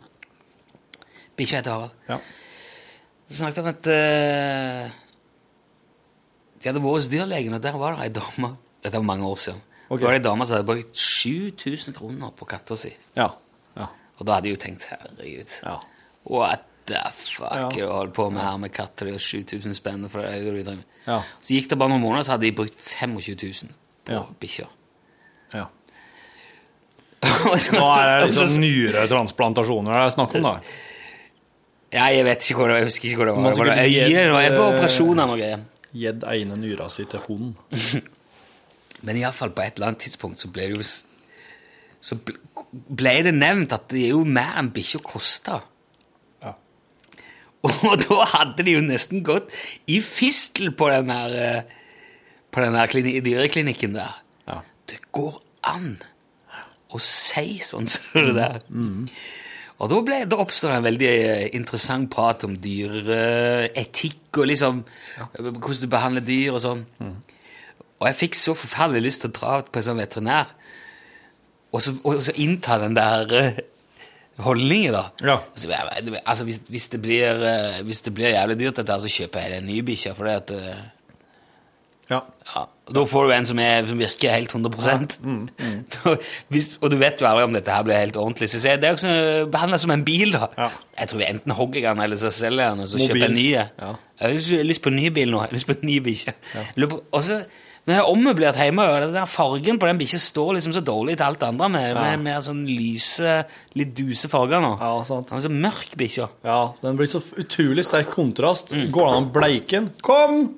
Bikkja heter Harald. Ja. Så snakket om at uh, de hadde vært hos dyrlegen, og der var det ei dame Dette var mange år siden. Okay. Det var ei dame som hadde brukt 7000 kroner på katta si. Ja. ja. Og da hadde jeg jo tenkt herregud. ja. What the fuck Ja. holder på med her med katter? Det er 7000 spenn for det. Ja. Så gikk det bare noen måneder, så hadde de brukt 25 000 på Ja. bikkja. ja. Nå er det og så- liksom nyretransplantasjoner det er snakk om, da. Ja, jeg vet ikke hvor det var. Jeg husker ikke hvor det var. Man Det var øye, det var på operasjoner og greier. Gitt ene nyra si til hunden. Men iallfall på et eller annet tidspunkt så ble det jo Så ble- det nevnt at det er jo mer enn bikkja koster. Ja. Og da hadde de jo nesten gått i fistel på den her eh, På den her klini- dyreklinikken der. Ja. Det går an å si sånn som det der. Og da, ble, da oppstår det en veldig eh, interessant prat om dyreetikk og liksom hvordan du behandler dyr og sånn. Og jeg fikk så forferdelig lyst til å dra på en sånn veterinær og så, og så innta den der eh, holdningen, da. Ja. Altså, altså hvis, hvis, det blir, eh, hvis det blir jævlig dyrt, dette, så kjøper jeg en ny bikkje. For det at eh, Ja. ja, Da får du en som, er, som virker helt 100 Mm, mm. hvis, Og du vet jo aldri om dette her blir helt ordentlig. Så jeg- det er jo behandla som en bil. da Ja. Jeg tror vi enten hogger den, eller så selger den, og så Mobil. kjøper jeg en ny. Ja. Jeg har lyst- på en ny bil nå. Jeg har lyst på en ny bikkje. Men jeg har ommøblert hjemme, og den der fargen på den bikkja står liksom så dårlig til alt det andre, med, med mer sånn lyse, litt duse farger nå. Ja, sant. Den er så mørk bikkja. ja, den blir så utrolig sterk kontrast. Mm. Går det an å bleike den? Kom!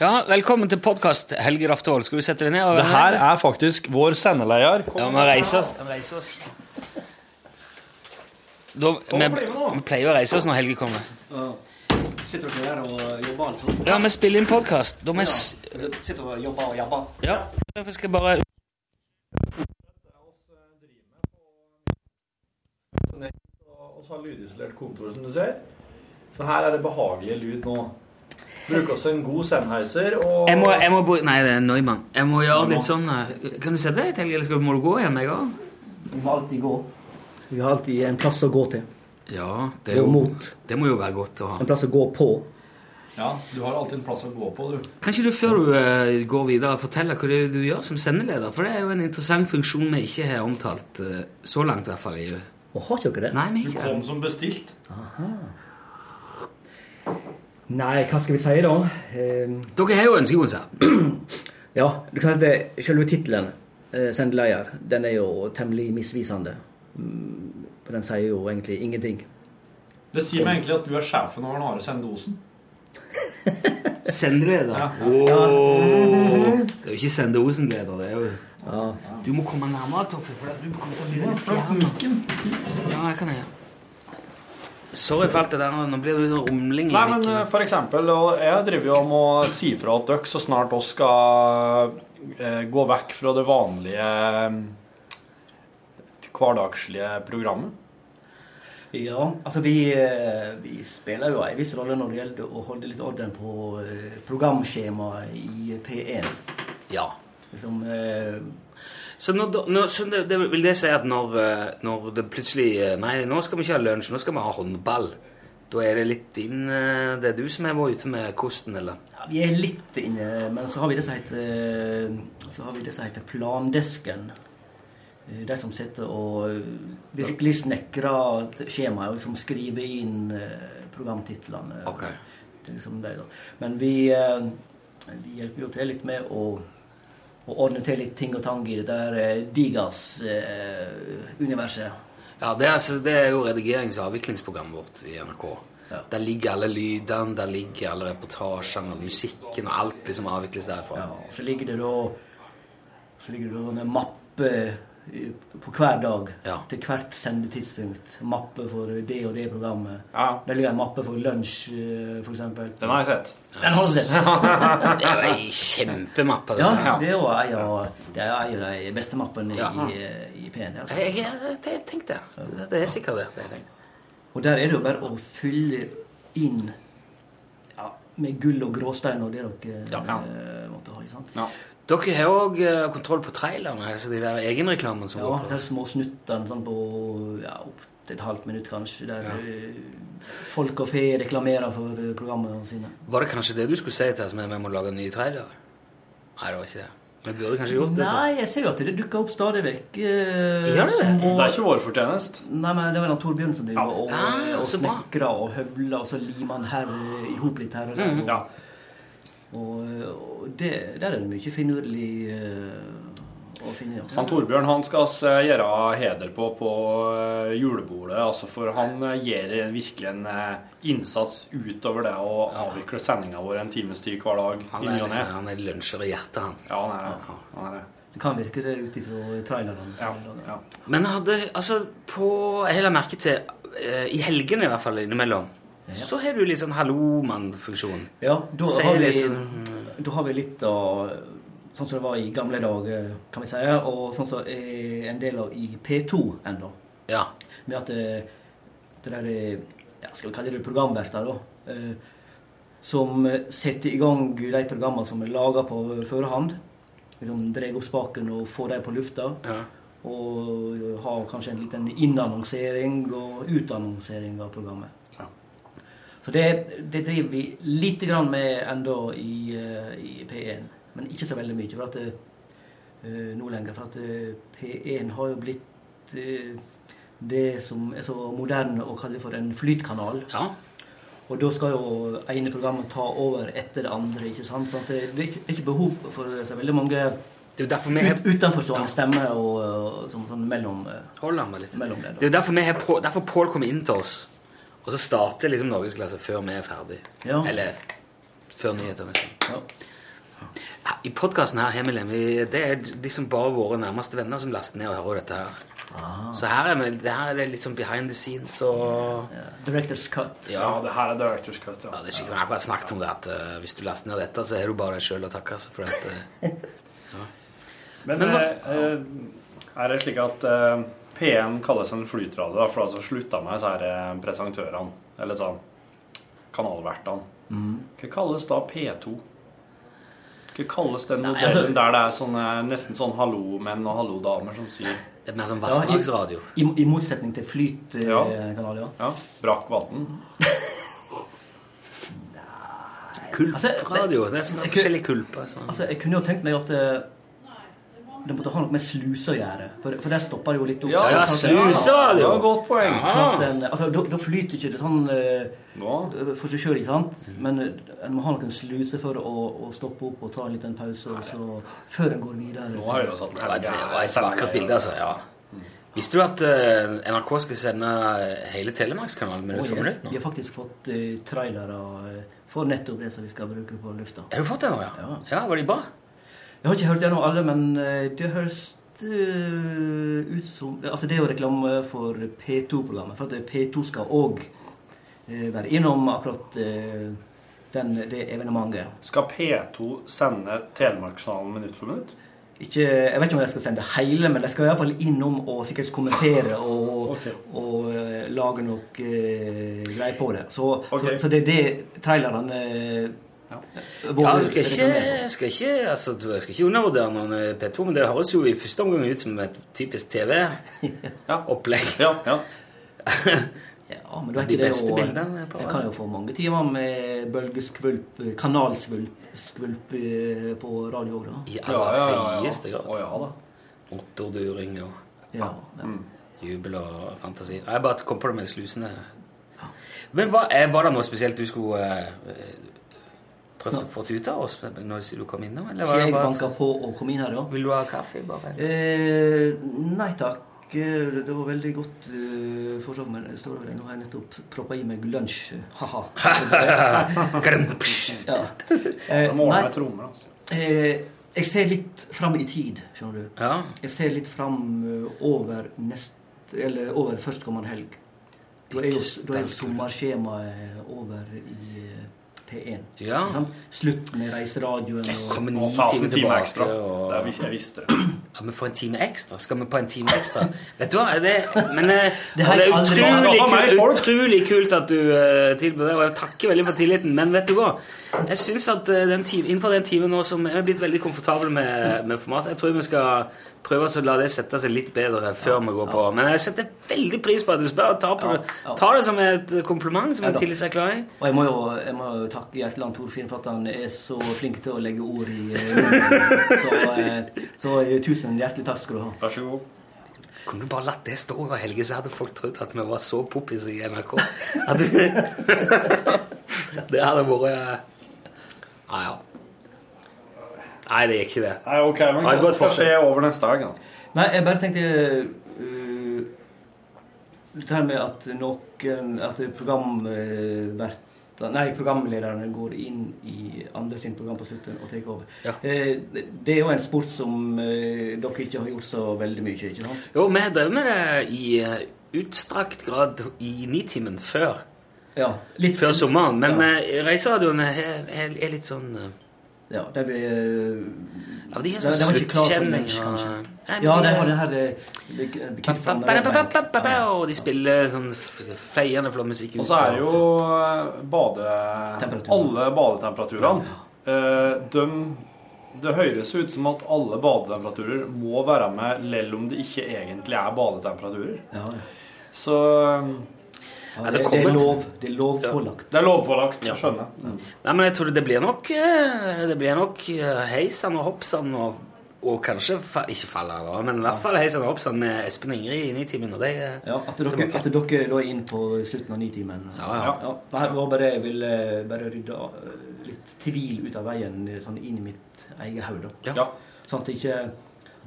Ja, velkommen til podkast, Helge Raftevold. Skal du sette deg ned? og Det her er faktisk vår sendeleder. Kom. Ja, vi reiser oss. Vi reiser oss. Da, vi, vi pleier å reise oss når Helge kommer. Sitter dere der og jobber, altså? Ja, vi spiller inn podkast. Da må jeg Sitter og jobber og jabber? Ja, jeg skal bare Og så har lydisolert kontor, som du ser. Så her er det behagelig lyd nå. Bruker oss en god Sennheiser og Jeg må, jeg må bo, Nei, det er Neumann. Jeg må gjøre litt sånn eh, Kan du sette deg til, eller skal, må du gå igjen jeg? Vi må alltid gå. Vi har alltid en plass å gå til. Ja, det, er jo, mot. det må jo være godt å ha. En plass å gå på. Ja, du har alltid en plass å gå på, du. Kan ikke du før du uh, går videre fortelle hva det er du gjør som sendeleder? For det er jo en interessant funksjon vi ikke har omtalt uh, så langt, i hvert fall. i- Og har ikke dere det? Nei, vi Du kom som bestilt. Nei, hva skal vi si da? Eh, Dere har jo ønskekonsert. ja, du kan si at selve tittelen, eh, sendeleder, den er jo temmelig misvisende. Mm, For den sier jo egentlig ingenting. Det sier meg egentlig at du er sjefen over Are Sendosen. Sendeleder? Åh. Det er jo ikke Sendosen-leder, det er jo Ja. Du må komme nærmere, Toffe, for du kommer til å bli litt fjern. Ja, det kan jeg gjøre. Sorry for alt det der. Nå blir det sånn rumling i Nei, men for eksempel, og jeg driver jo om å si fra at dere så snart oss skal eh, gå vekk fra det vanlige eh, hverdagslige programmet. Ja, altså vi, eh, vi spiller jo en viss rolle når det gjelder å holde litt orden på programskjemaet i P1. Ja. Liksom, eh, Så, når, når, så det, det, vil det si at når, eh, når det plutselig eh, Nei, nå skal vi ikke ha lunsj, nå skal vi ha håndball. Da er det litt inn eh, Det er du som har vært ute med kosten, eller? ja, vi er litt inne, men så har vi det som heter, så har vi det som heter plandesken. De som sitter og virkelig snekrer skjemaet og liksom skriver inn programtitlene. Ok. Er liksom. Men vi, vi hjelper jo til litt med å, å ordne til litt ting og tang i det der eh, Digas-universet. Ja, det er, altså, det er jo redigerings- og avviklingsprogrammet vårt i NRK. Ja. Der ligger alle lydene, der ligger alle reportasjene og musikken og alt liksom avvikles derfra. Ja, og så ligger det da så ligger det da en mappe i- på hver dag Ja. til hvert sendetidspunkt. Mappe for det og det programmet. Ja. Der ligger en mappe for lunsj, f.eks. for eksempel. Den har jeg sett. Den har du sett. Det er jo ei kjempemappe. det Ja, det er jo en av, det de beste mappene Ja. i, i P1. Altså. Jeg, jeg, jeg tenkte det. Det- Det er sikkert det. det jeg tenkte. Og der er det jo bare å fylle inn ja, med gull og gråstein og det dere Ja. eh, måtte ha. ikke sant? Dere har òg kontroll på trailerne, altså de der egenreklamene som Ja, går på. de små snuttene sånn på ja, opp til et halvt minutt, kanskje, der ja. folk og fe reklamerer for eh, programmene sine. Var det kanskje det du skulle si til oss med at vi må lage nye trailere? Nei, det var ikke det. Vi burde kanskje gjort det. så. Nei, jeg ser jo at det dukker opp stadig vekk. eh, Gjør det det? små- Det er ikke vår fortjeneste. Nei, men det var Tor Bjørn som driver og, Ah, og så snekrer og høvler, og så limer han her eh, i hop litt her og der. Mm. og, Ja. Og, og det, der er det mye finurlig uh, å finne. Ja. Han Torbjørn han skal oss eh, gjøre heder på på eh, julebordet, altså for han eh, gjør virkelig en eh, innsats utover det å avvikle sendinga vår en times tid hver dag. Han er, liksom, han er lunsjer i hjertet, han. Ja, han er det. Han er det. Det kan virke det ut ifra trailerne. Ja, ja. Men jeg hadde, altså, på Jeg la merke til, eh, i helgene i hvert fall innimellom, så har du litt sånn hallo-mann-funksjon. Ja, da har, vi, sånn- da har vi litt av sånn som det var i gamle dager, kan vi si, og sånn som er en del av i P2 ennå. Ja. Med at det, det der er, ja, skal vi kalle det programverter, da, eh, som setter i gang de programmene som er laga på førehånd. Liksom drar opp spaken og får dem på lufta. ja. Og har kanskje en liten innannonsering og utannonsering av programmet. Så det, det driver vi lite grann med enda i, eh, i P1. Men ikke så veldig mye for at eh, nå lenger. For at uh, P1 har jo blitt uh, det som er så moderne å kalle for en flytkanal. ja. Og da skal jo ene programmet ta over etter det andre. ikke sant? Så det, det er ikke, behov for så veldig mange Det er derfor vi har ut, utenforstående stemmer og, og sånn, sånn mellom, mellom det. Det er derfor, vi har derfor Pål kom inn til oss, og så starter liksom norgesklasse før vi er ferdig. Ja. Eller før nyhetene. liksom. Ja. Ja, I podkasten her, har vi, det er liksom bare våre nærmeste venner som laster ned og hører dette her. Så her er, vi, det her er det litt sånn behind the scenes og yeah. Director's cut. Ja, Ja. det her er Directors Cut. Ja, Ja. det er ikke, vi har akkurat snakket om det at uh, hvis du laster ned dette, så er du bare deg sjøl å takke. Altså, for at, eh, Men, Men uh, er det slik at P1 kalles en flytradio, da, for altså slutta med disse eh, presentørene? Eller sånn kanalvertene. Mm. Hva kalles da P2? Hva kalles den Nei, modellen altså- der det er sånne, nesten sånn hallo-menn og hallo-damer som sier Det er mer sånn Ja, i- I, I motsetning til flytkanal, ja. ja, brakk vann? Kulpradio. Det er sånne forskjellige kulper. Sånn. Altså, jeg kunne jo tenkt meg at eh, det måtte ha noe med sluse å gjøre. For, for der stopper det jo litt opp. Ja, ja, sluse var Det jo. godt poeng. sånn altså, da, da flyter ikke det sånn uh, for seg sjøl, ikke sant? Men eh, en må ha noen sluse for å, å stoppe opp og ta en liten pause og så, før en går videre. Nå har oss Det var, det var et vakkert bilde, altså. ja. Visste du at uh, NRK skal sende hele Telemarkskanalen minutt for yes, minutt vi har faktisk fått uh, trailere eh, for nettopp det som vi skal bruke på lufta. Har du fått det nå, ja? Ja. Ja, Var de bra? Jeg har ikke hørt gjennom alle, men eh, det høres eh, ut som Altså, det er jo reklame for P2-programmet. For at P2 skal òg være innom akkurat eh, den, det evenementet. Skal P2 sende Telemarkskanalen minutt for minutt? Ikke, jeg vet ikke om de skal sende hele, men de skal i hvert fall innom og sikkert kommentere og, okay. og og lage noe greier på det. Så, okay. så, så det er det trailerne Ja, du skal ikke, skal ikke, altså, jeg skal ikke undervurdere noen eh, P2, men det høres jo i første omgang ut som et typisk TV-opplegg. Ja, ja. Ja, men du vet De ikke det beste å- bildene på Jeg kan jo få mange timer med bølgeskvulp, eh, kanalskvulp eh, på radio da. I Ja, aller ja, ja, ja. høyeste grad. Å ja da. Motorduring og Ja, ja. jubel og fantasi. Jeg bare kom på det med slusene. Men hva, var det noe spesielt du skulle eh, prøvd å få ut av oss når du kom innom? Eller var det jeg banka på og komme inn her, da? vil du ha kaffe? bare? Eh, nei takk. Eh, Det var veldig godt uh, for men det står vel, nå har jeg nettopp proppa i meg lunsj. Ha-ha. Ja. Eh, nei, altså. eh, jeg ser litt fram i tid, skjønner du. Ja. Jeg ser litt fram eh, over nest, eller over førstkommende helg. Da er jo, da er jo sommerskjemaet over i eh, P1. Ja. Slutt med reiseradioen. og- Kommer Og ni fasen time tilbake. ekstra. Og... Det vis- jeg visste det. Ja, vi får en time ekstra. Skal vi på en time ekstra? Vet du hva? Det, men eh, Det det er utrolig, kult, utrolig kult at du uh, tilbød det, og jeg takker veldig for tilliten. Men vet du hva? Jeg synes at eh, den time, innenfor den timen nå som jeg er blitt veldig komfortabel med, med formatet, jeg tror vi skal prøve oss å la det sette seg litt bedre før vi går på. Men jeg setter veldig pris på at du spør. Ta, på, Ja, ja. ta det som et kompliment, som Ja en tillitserklæring. Og jeg må jo, jeg må jo takke Hjerteland Torfinn for at han er så flink til å legge ord i eh, munnen. Så, eh, så eh, tusen hjertelig takk skal du ha. Vær så god. Kunne du bare latt det stå over Helge, så hadde folk trodd at vi var så poppis i NRK. Det hadde vært Ja, ja. Nei, det gikk ikke det. Nei, ok, men Ja, hva skal skje over neste dag? Nei, jeg bare tenkte uh, Dette her med at noen At programvert Nei, programlederne går inn i andre sin program på slutten og tar over. Ja. Eh, det- er jo en sport som eh, dere ikke har gjort så veldig mye, ikke sant? Jo, vi har drevet med det i eh, utstrakt grad i Nitimen før. Ja, litt Før sommeren. Men ja, eh, reiseradioen er, er, er litt sånn eh, ja, det vi eh, Ja, de har Det- sånn det sluttkjenning. Ja, de de er- har det her. Og de spiller sånn feiende flott musikk. Og så er det jo bade... Alle badetemperaturene. De, det høres ut som at alle badetemperaturer må være med selv om det ikke egentlig er badetemperaturer. Ja, ja. Så Ja, det det, det, er lov, det er lovpålagt. det er lovpålagt. Jeg skjønner. Nei, men jeg tror det blir nok eh, Det blir nok eh, heisan og hoppsan og, og kanskje fa ikke falle av, men i hvert fall heisan og hoppsan med Espen Ingrid i Nitimen. Og det eh, Ja, at dere, at dere da er inn på slutten av nitimen. Ja, ja. Ja, nei, det var bare jeg ville bare rydde litt tvil ut av veien sånn inn i mitt eget hode. Ja. Ja. Sånn at ikke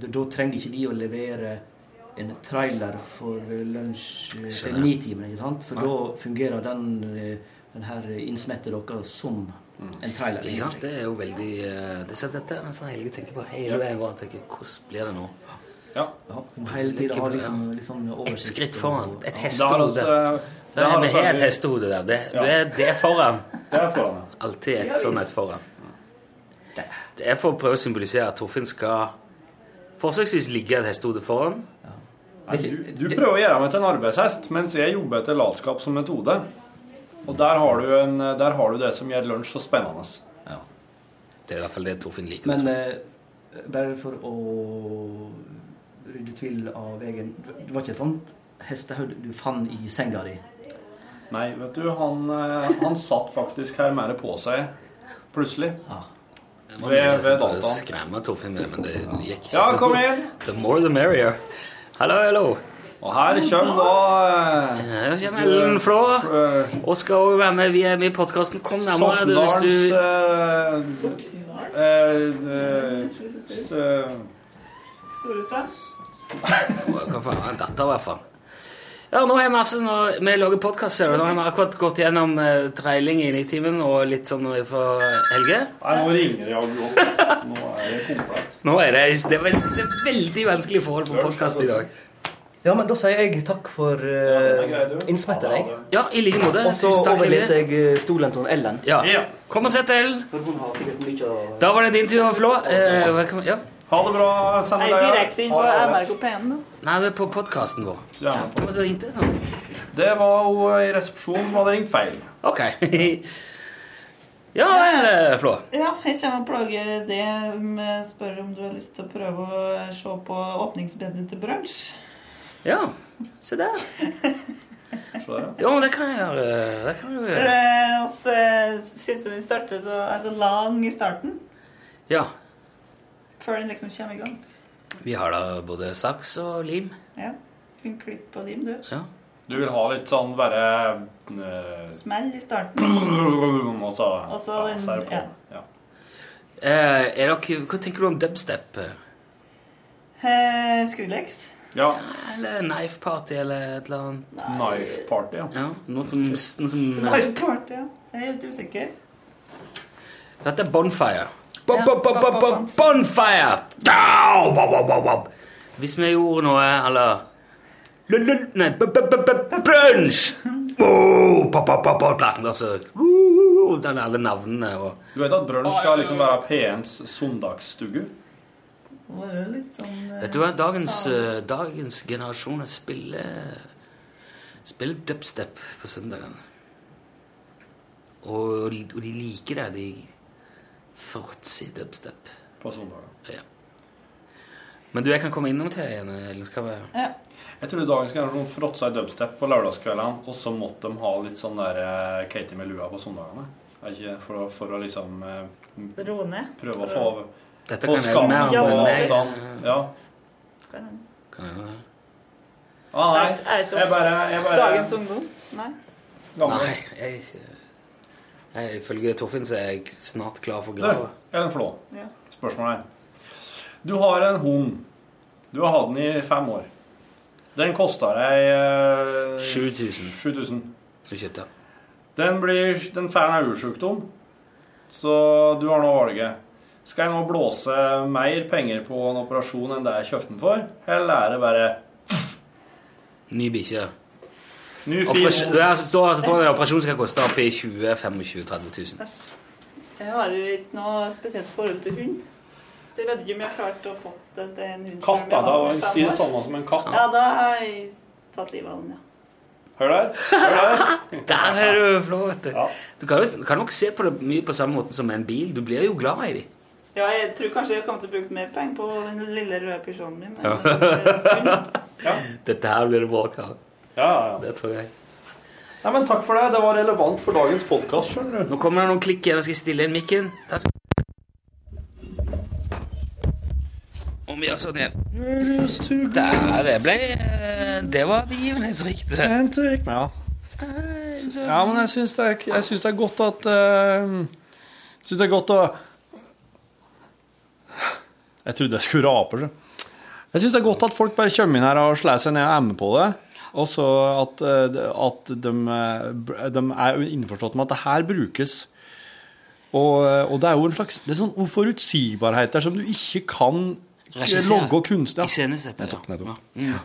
da trenger ikke de å levere en trailer for lunsj eh, til ni-timen. ikke sant? For da fungerer den, eh, den her innsmette dere som en trailer. Ikke sant? Det er jo veldig eh, det, er Dette er en sånn Helge tenker på hele veien. Bare tenker, Hvordan blir det nå? Ja. Ja, hele tida har liksom, liksom Et skritt foran. Et ja. Hestehode. altså, vi altså har et hestehode der. Det, Ja. det, det er foran. Det er foran. Alltid et sånn et foran. Det er for å prøve å symbolisere at Torfinn skal forsøksvis ligge et hestehode foran. Nei, du, du prøver å gjøre meg til en arbeidshest, mens jeg jobber etter latskap som metode. Og der har, du en, der har du det som gjør lunsj så spennende. Ja. Det er i hvert fall det Torfinn liker. Men eh, bare for å rydde tvil av egen Det var ikke et sånt hestehode du fant i senga di? Nei, vet du, han, eh, han satt faktisk her mer på seg plutselig. Det var ved- mye som ved dataen. skremme Torfinn med det, men det gikk ikke Ja, kom inn! The more the merrier. Hallo, hallo. Og her kommer da Her kommer Ellen Flå. eh, Og skal også være med. Vi er med i podkasten. Kom nærmere. du, Hvis du eh, eh, eh, Hva faen? En dette, i hvert fall. Ja, nå har jeg altså nå, Vi lager podkast, ser du. Nå har vi akkurat gått gjennom uh, trailing i Nitimen og litt sånn for Helge. Nei, nå ringer det jaggu opp. Nå er det komplett. Nå er det, det er veldig, veldig vanskelig forhold på podkast i dag. Ja, men da sier jeg takk for uh, innsmettet, jeg. Ja, i like måte. Og så overlater jeg eh, stolen til Ellen. Ja. Kom og sett deg, Ellen. Da var det din tur, Flå. Eh, velkommen. ja. Ha det bra, send Nei, direkte inn på NRK P1 nå. Nei, det er på podkasten vår. Ja. Det var hun i resepsjonen som hadde ringt feil. Ok. ja eh, Flå. Ja, jeg kommer og plager det med spør om du har lyst til å prøve å se på åpningsbedet til brunsj. Ja, se der. Ja. Jo, men det kan jeg gjøre. Det kan jeg gjøre. eh, oss eh, syns den starter så er så lang i starten, Ja. før den liksom kommer i gang. Vi har da både saks og lim. Ja. Fin klipp og lim, du. Ja. Du vil ha litt sånn bare uh, Smell i starten. Og så, Og så ja, den- så er det på. ja. Ja. Eh, er dere, hva tenker du om dubstep? Eh, Skrillex. ja. Eller knife party, eller et eller annet? Knife party, ja. Ja, noe som, noe som Knife party, ja. Jeg er helt usikker. Dette er bonfire. Bo, bo, bo, bo, bo, bonfire! Hvis vi gjorde noe eller lul, lul, Nei, brunsj! Oh, altså. Uh, den er alle navnene og Du vet at brunsj skal liksom være P1s søndagsstugge? Sånn eh, Vet du hva? Dagens, eh, dagens generasjoner spiller Spiller dubstep på søndagene. Og, de- og de liker det. De fråtser i dubstep. på søndager. Ja. Men du, jeg kan komme innom til igjen. Eller skal vi Ja. Jeg tror dagens generasjon fråtsa i dubstep på lørdagskveldene, og så måtte de ha litt sånn der eh, Katie med lua på søndagene. Er for, for å liksom eh, Roe ned. prøve å få Dette kan jeg skammen mer om enn meg. avstand. Ja. Kan jeg- Kan det? Ah, nei, Er det ikke jeg oss bare, dagens ungdom? Nei. gammel. Nei, jeg er ikke jeg, Ifølge Torfinn så er jeg snart klar for grava. Ellen Flå, Ja. spørsmål her. Du har en hund. Du har hatt den i fem år. Den kosta deg eh, 7000 7000. du kjøpte. Den, blir, den får en øyesjukdom, så du har nå valget. Skal jeg nå blåse mer penger på en operasjon enn det jeg kjøpte den for, eller er det bare Ny bikkje. ny, fin Operasjon, det er altså, står altså for en operasjon som skal koste opp i 20 25 30 000. Jeg har ikke noe spesielt forhold til hund. Så jeg vet ikke om jeg har klart å få det til en hund. Katt, da. da Si det samme som en katt. Ja, da har jeg tatt livet av den, ja. Hør der. Hør der. Der er du flå, vet du. Ja. Du kan, jo, kan nok se på det mye på samme måte som en bil. Du blir jo glad i dem. Ja, jeg tror kanskje jeg kommer til å bruke mer penger på den lille røde pysjonen min. Ja. ja. Dette her blir det bra, Karl. Ja, ja, ja. Det tror jeg. Nei, men takk for det. Det var relevant for dagens podkast. Nå kommer det noen klikk igjen. Jeg skal stille inn mikken. Der Om vi sånn igjen. Der, det ble eh, Det var begivenhetsrikt. Ja. ja, men jeg syns det, det er godt at uh, Jeg syns det er godt å Jeg trodde jeg skulle rape. så. Jeg syns det er godt at folk bare kommer inn her og slår seg ned og er med på det. Og så at, eh, at de, eh, de er innforstått med at det her brukes. Og, og det er jo en slags Det er sånn uforutsigbarhet der som du ikke kan Regissere. logge kunst. Ja. Iscenesette. Nettopp, nettopp. Ja. Mm.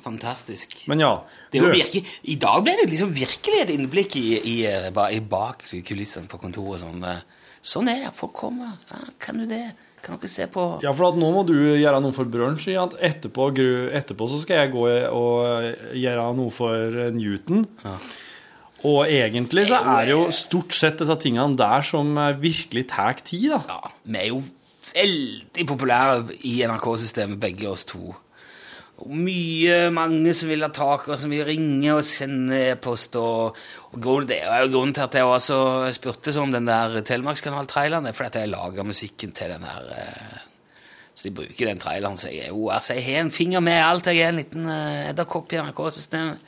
Fantastisk. Men ja. Det er jo du- virke, I dag ble det liksom virkelig et innblikk i, i, eh, i bak kulissene på kontoret. Sånn, eh, sånn er det. Folk kommer. Ja, kan du det? Kan dere se på Ja, for at nå må du gjøre noe for brunsj. Etterpå, etterpå så skal jeg gå og gjøre noe for Newton. Ja. Og egentlig så er det jo stort sett disse tingene der som eh, virkelig tar tid, da. Ja, vi er jo veldig populære i NRK-systemet, begge oss to. Og mye, mange som vil ha tak, og som vil ringe og sende e-post. Og, og grunnen- det er jo grunnen til at jeg også spurte så om den der Telemarkskanal-traileren, er fordi at jeg lager musikken til den der eh, Så de bruker den traileren, så jeg jo altså, jeg har en finger med i alt. Jeg er en liten eh, edderkopp i NRK-systemet.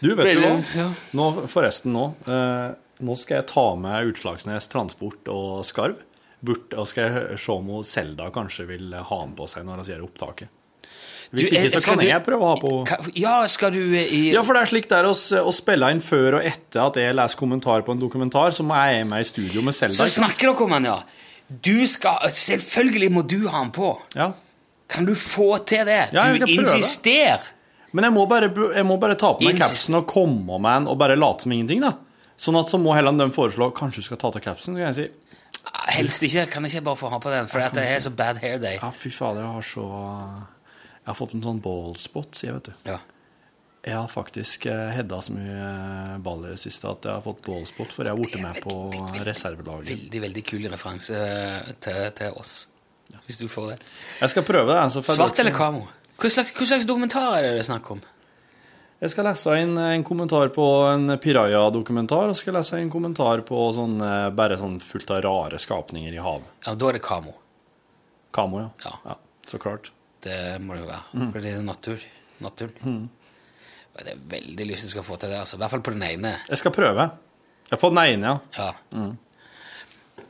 Du, vet du hva? Nå, forresten nå. Eh, nå skal jeg ta med Utslagsnes Transport og Skarv. Og skal jeg se om Selda kanskje vil ha den på seg når vi gjør opptaket. Hvis Du, eh, ikke, så kan du- jeg prøve å ha på Ka- Ja, skal du eh, i Ja, for det er slik det er å, spille inn før og etter at jeg leser kommentar på en dokumentar, så må jeg med i studio med Selda. Så snakker dere om han, ja. Du skal, selvfølgelig må du ha den på. Ja. Kan du få til det? Ja, jeg du insisterer. insister. Men jeg må, bare, jeg må bare ta på meg capsen og komme med den og bare late som ingenting, da. Sånn at så må heller de foreslå kanskje du skal ta av capsen. Så kan jeg si Helst ikke. Kan jeg ikke bare få ha på den? For at jeg har så bad hair day. ja, fy fader, jeg har så Jeg har fått en sånn ballspot, sier jeg, vet du. Ja. Jeg har faktisk eh, hedda så mye eh, ball i det siste at jeg har fått ballspot, for jeg har blitt med på reservelaget. Veldig, veldig kul referanse eh, til, til oss. Hvis du får det. Jeg skal prøve det. Så Svart eller kamo? Hva slags, hva slags dokumentar er det det er snakk om? Jeg skal lese inn en kommentar på en Piraya-dokumentar, og skal lese en kommentar på sånn, eh, bare sånn fullt av rare skapninger i havet. Ja, Da er det kamo. Kamo, ja. Ja. Så klart. Det må det jo være. Mm. For det er natur. Naturen. Mm. Det er veldig lyst til å få til det. altså. I hvert fall på den ene. Jeg skal prøve. Ja, på den ene, ja. Ja. Mm.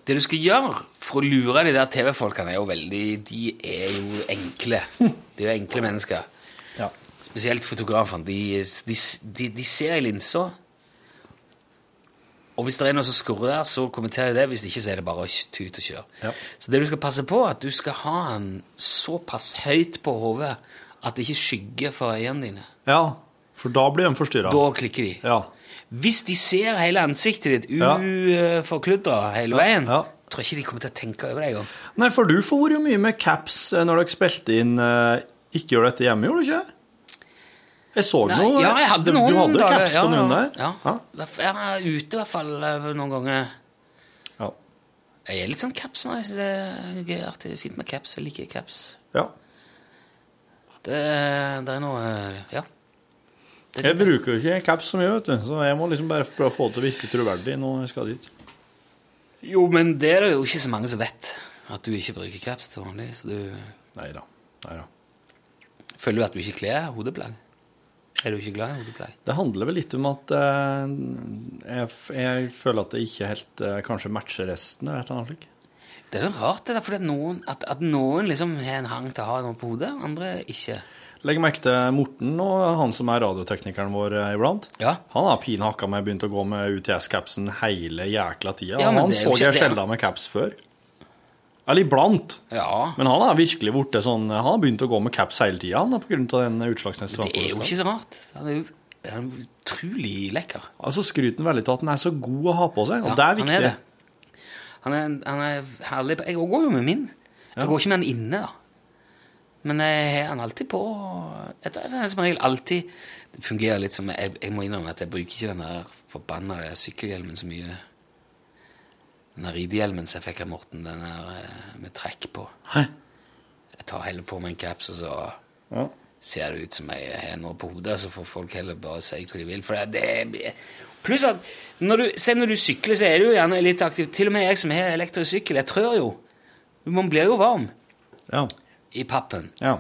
Det du skal gjøre for å lure de der TV-folkene, er jo veldig De er jo enkle. De er jo enkle mennesker. Ja. Spesielt fotografene. De, de, de, de ser i linsa. Og hvis det er noe som skurrer der, så kommenterer jeg det. Hvis ikke, så er det bare å tute og kjøre. Ja. Så det du skal passe på, er at du skal ha den såpass høyt på hodet at det ikke skygger for øynene dine. ja. For da blir de forstyrra. Da klikker de. Ja. Hvis de ser hele ansiktet ditt Ja. uforkludra hele veien, Ja. tror jeg ikke de kommer til å tenke over det engang. Nei, for du får jo mye med caps eh, når dere spilte inn eh, Ikke gjør dette hjemme, gjorde du ikke? Jeg så Nei, noe ja, jeg hadde noen du hadde dager. caps på noen der? Ja. Jeg er ute i hvert fall eh, noen ganger. Ja. Jeg er litt sånn caps nå. Jeg synes det er artig, fint med caps. Jeg liker caps. ja. Det, det er noe Ja. Det, Jeg bruker jo ikke caps så mye, vet du, så jeg må liksom bare prøve å få det til å virke troverdig når jeg skal dit. Jo, men det er det jo ikke så mange som vet. At du ikke bruker caps til vanlig. Så du Nei da. føler du at du ikke kler hodeplagg. Er du ikke glad i hodepleie? Det handler vel litt om at eh, jeg, jeg føler at det ikke helt eh, kanskje matcher resten, eller et eller annet slik. Det er jo rart det der, fordi at noen, at, at noen liksom har en hang til å ha noe på hodet, andre ikke. Legg merke til Morten og han som er radioteknikeren vår eh, iblant. Ja. Han har pinhakka meg begynt å gå med UTS-capsen hele jækla tida. Ja, han så jeg sjelden med caps før. Eller iblant. Ja. Men han har virkelig blitt sånn Han har begynt å gå med caps hele tida pga. den utslagsnes Det er jo ikke så rart. Han er jo han er utrolig lekker. Altså skryter han veldig til at han er så god å ha på seg, og Ja, det er Han viktig. er, det. Han, er, han er herlig. Jeg går jo med min. Jeg går ikke med den inne, da. Men jeg har den alltid på. Jeg tror som regel alltid Det fungerer litt som Jeg, jeg må innrømme at jeg bruker ikke den der forbanna sykkelhjelmen så mye. Den ridehjelmen som jeg fikk av Morten, den der eh, med trekk på. Hæ? Jeg tar heller på meg en caps, og så Ja. ser det ut som jeg har noe på hodet, så får folk heller bare si hva de vil. For det, det Pluss at når du, se når du sykler, så er du jo gjerne litt aktiv. Til og med jeg som har elektrisk sykkel, jeg trør jo. Man blir jo varm Ja. i pappen. ja.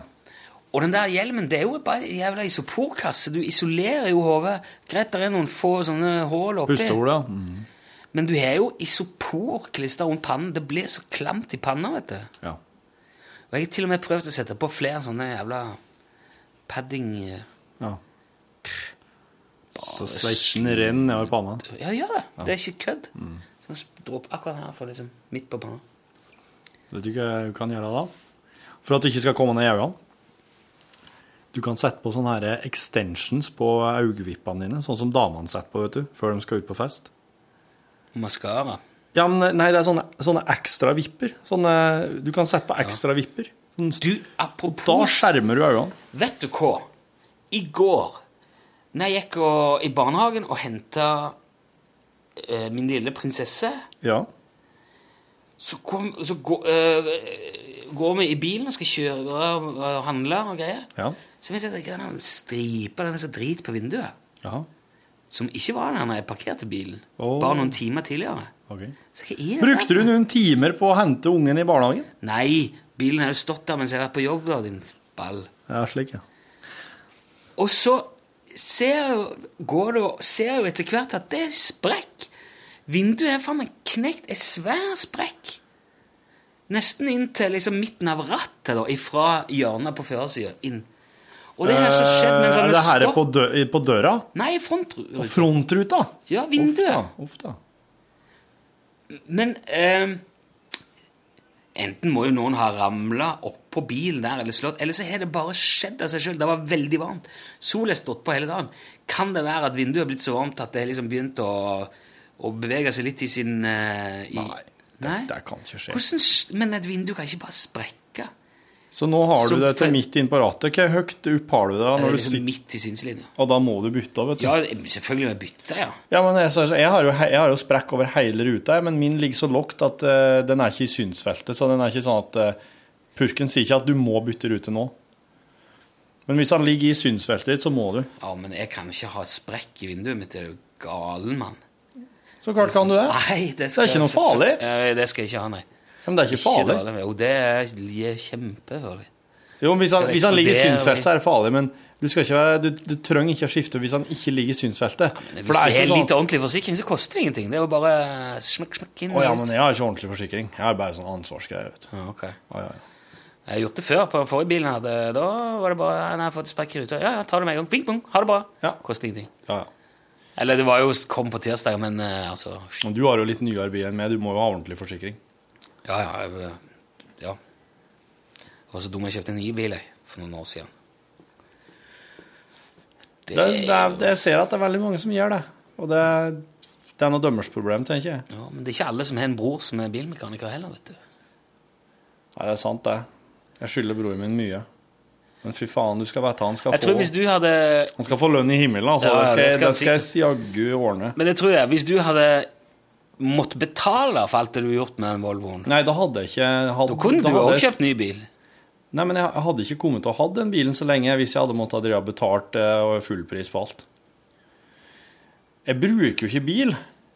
Og den der hjelmen, det er jo bare en jævla isoporkasse. Du isolerer jo hodet. Greit, det er noen få sånne hull oppi. Pustehull, ja. Mm. Men du har jo isoporklister rundt pannen. Det blir så klamt i panna, vet du. ja. Og jeg har til og med prøvd å sette på flere sånne jævla padding... eh, ja. Så sveitsen renner nedover panna. Ja, gjør det. Det er ikke kødd. Sånn dråp akkurat her, for liksom midt på panna. Vet du hva du kan gjøre da? For at du ikke skal komme ned i øynene? Du kan sette på sånne her extensions på øyevippene dine, sånn som damene setter på, vet du, før de skal ut på fest. Maskara. Ja, men nei, det er sånne, sånne ekstra vipper. Sånne, du kan sette på ekstra vipper. Sånn, Du, da skjermer du øynene. Vet du hva? I går Når jeg gikk og, i barnehagen og henta uh, min lille prinsesse, Ja. så, kom, så gå- uh, går vi i bilen og skal kjøre og handle og greier. Ja. Så jeg ser at det er en stripe eller noe sånt drit på vinduet. Jaha. Som ikke var der når jeg parkerte bilen. Oh. Bare noen timer tidligere. Okay. Er Brukte du noen timer på å hente ungen i barnehagen? Nei, bilen har jo stått der mens jeg har vært på jobb, da, din ball. Ja, slik, ja. Og så ser jeg jo, etter hvert at det er sprekk. Vinduet er faen meg knekt. En svær sprekk. Nesten inn til liksom midten av rattet, da, ifra hjørnet på førersida. Og det har så skjedd mens han Eh, det her er på, dø på døra? Nei, Og frontruta. frontruta? Ja, vinduet. Uff da. Men eh, enten må jo noen ha ramla oppå bilen der eller slått, eller så har det bare skjedd av seg sjøl. Det var veldig varmt. Sola har stått på hele dagen. Kan det være at vinduet har blitt så varmt at det har liksom begynt å, å bevege seg litt i sin eh, i, Nei, Nei? Det kan ikke skje. Hvordan, men et vindu kan ikke bare sprekke. Så nå har du det til for- midt inn på rattet. Hvor høyt opp har du det? Det Når er du liksom du... midt i synslinja. og da må du bytte, vet du. Ja, selvfølgelig må jeg bytte, ja. Ja, men jeg, så- jeg, har jo, jeg har jo sprekk over hele ruta, men min ligger så lågt at uh, den er ikke i synsfeltet. Så den er ikke sånn at uh, Purken sier ikke at du må bytte rute nå. Men hvis han ligger i synsfeltet ditt, så må du. Ja, men jeg kan ikke ha sprekk i vinduet mitt. Det er jo galen, mann. Så klart kan du det. Nei, det, Det er ikke noe farlig. Det skal jeg ikke ha, nei. Men det er ikke farlig. dårlig. Jo, det er er kjempefarlig. Jo, hvis han, hvis han ligger i synsfeltet, så er det farlig. Men du, ikke være, du, du trenger ikke å skifte hvis han ikke ligger i synsfeltet. For hvis det er du har sånn litt ordentlig forsikring, så koster det ingenting. Det er jo bare smekk, smekk inn. Å ja, men jeg har ikke ordentlig forsikring. Jeg har bare sånn ansvarsgreie, vet du. Ja, ok. Ja, ja, ja. Jeg har gjort det før. På forrige bilen hadde, da var det bare Nei, jeg har fått sprekk i ruta. Ja, ja, ta det med en gang. Bing, bong. Ha det bra. Ja. Koster ingenting. ja, ja. Eller det var jo kom på tirsdag, men eh, altså du har jo litt nyere bil enn meg, du må jo ha ordentlig forsikring. Ja, ja. Jeg, ja. Jeg var så dum jeg kjøpte en ny bil jeg, for noen år siden. Det, Det, det, er, det, jeg ser at det er veldig mange som gjør det. Og det, det er noe dømmersproblem, tenker jeg. ja, men det er ikke alle som har en bror som er bilmekaniker heller, vet du. Nei, det er sant, det. Jeg skylder broren min mye. Men fy faen, du skal vite han skal Jeg få hvis du hadde Han skal få lønn i himmelen, altså. Ja, det skal, det skal det skal jeg jaggu ordne. Men det tror jeg, hvis du hadde måttet betale for alt det du har gjort med den Volvoen, Nei, da hadde jeg ikke hadde, da kunne du òg jeg- kjøpt ny bil. Nei, men jeg hadde ikke kommet til å ha den bilen så lenge hvis jeg hadde måttet ha betalt uh, fullpris full pris på alt. Jeg bruker jo ikke bil.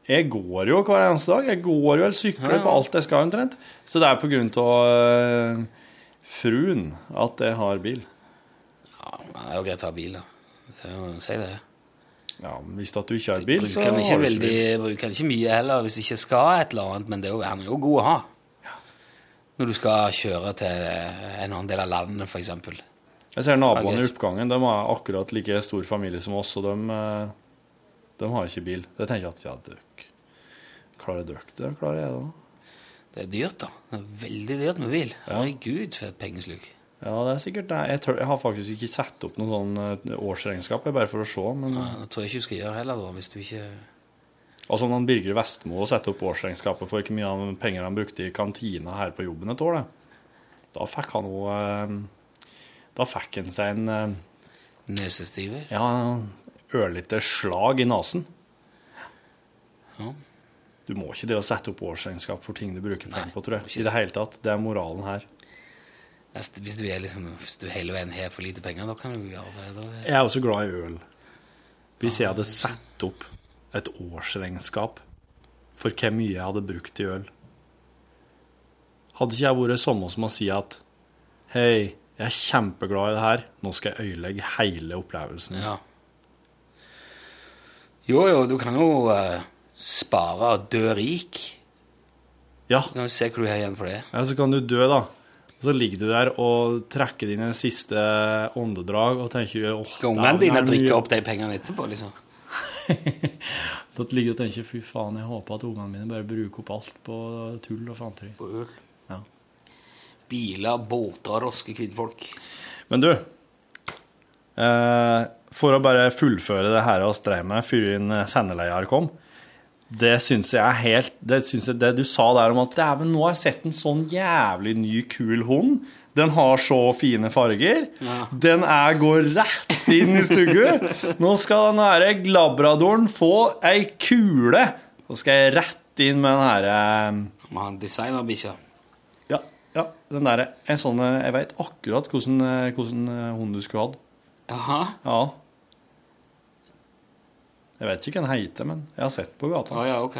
Jeg går jo hver eneste dag. Jeg går jo eller sykler Ja, ja. på alt jeg skal omtrent. Så det er på grunn av uh, fruen at jeg har bil. Ja, det er jo greit å ha bil, da. Si det. Ja, men Hvis at du ikke har bil, så Bruker har den du ikke, ikke veldig, bil. bruker den ikke mye heller hvis du ikke skal et eller annet, men det er jo, er jo god å ha. Når du skal kjøre til en annen del av landet, f.eks. Jeg ser naboene i oppgangen. De har akkurat like stor familie som oss, og de, eh, de har ikke bil. Det tenker jeg at ja, døk. Klarer døk det? Klarer jeg det? Det er dyrt, da. Det er veldig dyrt med bil. Herregud, for et pengesluk. Ja, det er sikkert det. Jeg, tør, jeg har faktisk ikke satt opp noe sånn eh, årsregnskap, bare for å se. Men Ja, Det tror jeg ikke du skal gjøre heller, da, hvis du ikke altså, han Birger Vestmo setter opp årsregnskapet for hvor mye av penger han brukte i kantina her på jobben et år, da, da fikk han jo eh, Da fikk han seg en Nesestiver? Ja, ørlite slag i nesen. Ja. Du må ikke det å sette opp årsregnskap for ting du bruker penger på, tror jeg. I det hele tatt. Det er moralen her. Hvis du, er liksom, hvis du hele veien har for lite penger, da kan du gjøre det. Da. Jeg er også glad i øl. Hvis jeg hadde satt opp et årsregnskap for hvor mye jeg hadde brukt i øl Hadde ikke jeg vært sånn som å si at Hei, jeg er kjempeglad i det her. Nå skal jeg øyelegge hele opplevelsen. Ja. Jo, jo, du kan jo uh, spare og dø rik. Ja, Du kan jo se hva du har igjen for det. ja, så kan du dø, da. Så ligger du der og trekker dine siste åndedrag og tenker åh, Skal ungene dine drikke opp de pengene etterpå, liksom? Da ligger du og tenker fy faen, jeg håper at ungene mine bare bruker opp alt på tull og fanteri. På øl. Ja. Biler, båter, roske kvinnfolk. Men du, eh, for å bare fullføre det her vi drev med før sendeleier kom, det syns jeg er helt Det, jeg, det du sa der om at dæven, nå har jeg sett en sånn jævlig ny, kul hund, Den har så fine farger. Ja. Den er, går rett inn i stugget. Nå skal den herre labradoren få ei kule. Så skal jeg rett inn med den her eh, Må ha en designerbikkje. Ja, ja den der, en sånn eh, Jeg veit akkurat hvordan, eh, hvordan hund du skulle hatt. Jaha. Ja. Jeg vet ikke hva han heter, men jeg har sett på gata. Å ja, ok.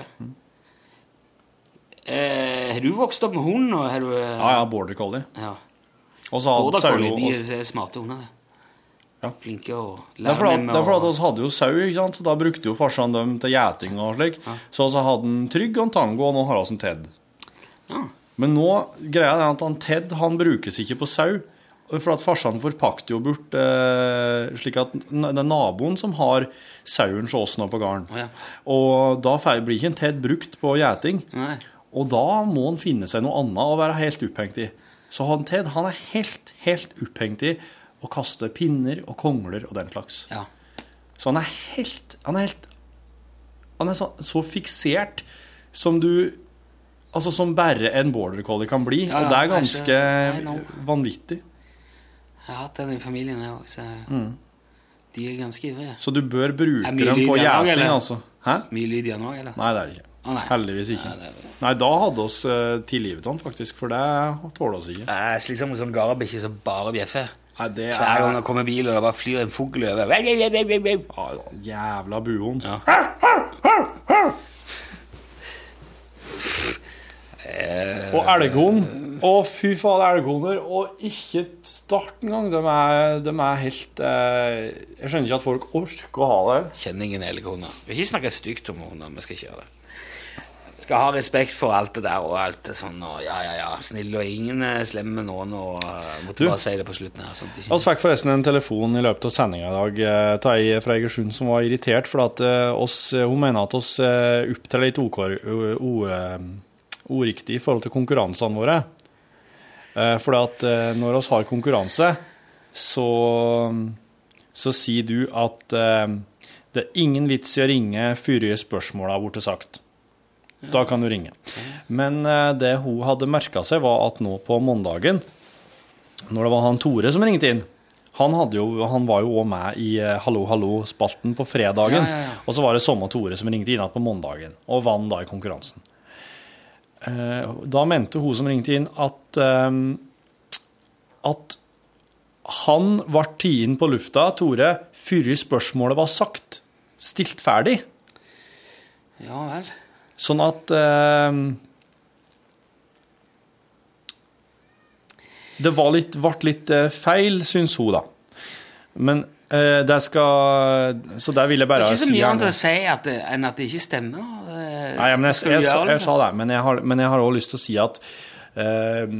Eh, har du vokst opp med hund? Og har du, eh, Ja, ja, border collie. ja. Og Border collie, de og- er smarte hunder. Ja. Flinke å Det er det er fordi vi hadde jo sau, ikke sant? så da brukte jo farsan dem til gjeting og slik. Så vi hadde en Trygg og en Tango, og nå har vi en Ted. Ja. Men nå, greia er at han Ted han brukes ikke på sau. For at farsan forpakte jo bort eh, slik at det er naboen som har sauen hos oss nå på gården. Ja. Og da blir ikke en Ted brukt på gjeting. Nei. Og da må han finne seg noe annet å være helt opphengt i. Så han Ted han er helt, helt opphengt i å kaste pinner og kongler og den slags. Ja. Så han er helt Han er helt Han er så, så fiksert som du Altså som bare en border collie kan bli. Ja, og det er ganske vanvittig. Jeg har hatt den i familien, jeg òg, så de er ganske ivrige. Så du bør bruke Er dem på gjeting, altså. Hæ? Mye lyd igjen òg, eller? Nei, det er det ikke. Ah, nei. Heldigvis ikke. Nei, er- Nei, da hadde oss uh, tilgivet han faktisk, for det tåler oss ikke. Det er liksom en sånn garabikkje som bare bjeffer. Nei, det Hver gang er det kommer bil, og det bare flyr en fugl over. ja, jævla buhund. Ja. Og elghorn. Å, fy faen, elghorner. Og ikke start engang. De er, de er helt eh, Jeg skjønner ikke at folk orker å ha det. Kjenner ingen elghorner. Vi skal ikke snakke stygt om hunder. Vi skal ikke gjøre det. Vi skal ha respekt for alt det der og alt det sånn. Og ja, ja, ja. Snill og ingen er slemme med noen. Og uh, måtte Du. bare si det på slutten her. Vi ikke... fikk forresten en telefon i løpet av sendinga i dag eh, av ei fra Egersund som var irritert for at eh, oss, hun mener at oss uh, opptrer litt OK. eh, oriktig i forhold til konkurransene våre. Uh, for at eh, når vi har konkurranse, så, så sier du at eh, det er ingen vits i å ringe før spørsmåla har blitt sagt. Da kan du ringe. Men eh, det hun hadde merka seg, var at nå på mandagen når det var han Tore som ringte inn. Han, jo, han var jo òg med i eh, Hallo, hallo-spalten på fredagen. Ja, ja, ja. Og så var det samme Tore som ringte inn igjen på mandagen, og vant da i konkurransen. Eh, Da mente hun som ringte inn, at, eh, at han ble tatt inn på lufta, Tore, før spørsmålet var sagt. Stilt ferdig. Ja vel. Sånn at eh, Det var litt, ble litt eh, feil, syns hun, da. Men eh, det skal Så der vil jeg bare Det er ikke så mye annet å si at det, enn at det ikke stemmer. Eh, Nei, men jeg, jeg, jeg, jeg, sa det, men jeg har, men har også lyst til å si at eh,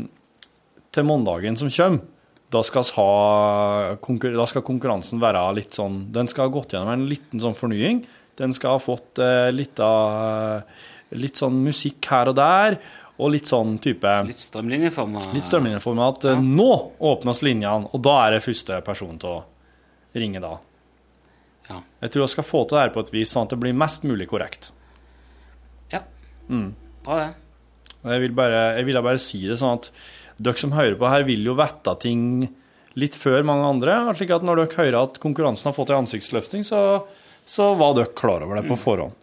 til mandagen som kommer, da skal, ha, da skal konkurransen være litt sånn Den skal ha gått gjennom en liten sånn fornying. Den skal ha fått eh, litt av Litt sånn musikk her og der, og litt sånn type Litt strømlinjeforma. Litt strømlinjeforma. at ja. nå åpnes linjene, og da er det første person til å ringe da. Ja. Jeg tror jeg skal få til det her på et vis, sånn at det blir mest mulig korrekt. Mm. Bra, det. Jeg, vil bare, jeg ville bare si det sånn at dere som hører på her, vil jo vite ting litt før mange andre. slik at når dere hører at konkurransen har fått ei ansiktsløfting, så, så var dere klar over det på forhånd.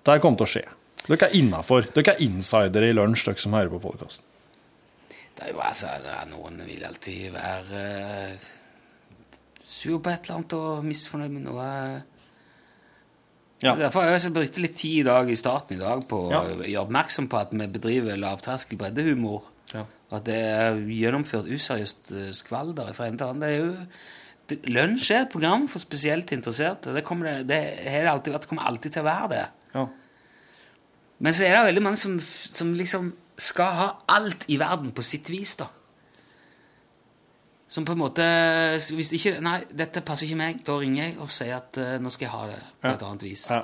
Det her kommer til å skje. Dere er innafor. Dere er insidere i lunsj, dere som hører på podkasten. Det er jo altså er Noen vil alltid være uh, sur på et eller annet og misfornøyd med noe. Ja. Derfor har jeg brukt litt tid i dag i starten i dag på Ja. å gjøre oppmerksom på at vi bedriver lavterskel breddehumor. Ja. At det er gjennomført useriøst eh, skvalder fra en til annen. Det er jo det, Lunsj er et program for spesielt interesserte. Det kommer det, det har det alltid det kommer alltid til å være det. Ja. Men så er det veldig mange som, som liksom skal ha alt i verden på sitt vis, da. Som på en måte Hvis ikke Nei, dette passer ikke meg. Da ringer jeg og sier at uh, nå skal jeg ha det på et annet vis. Ja.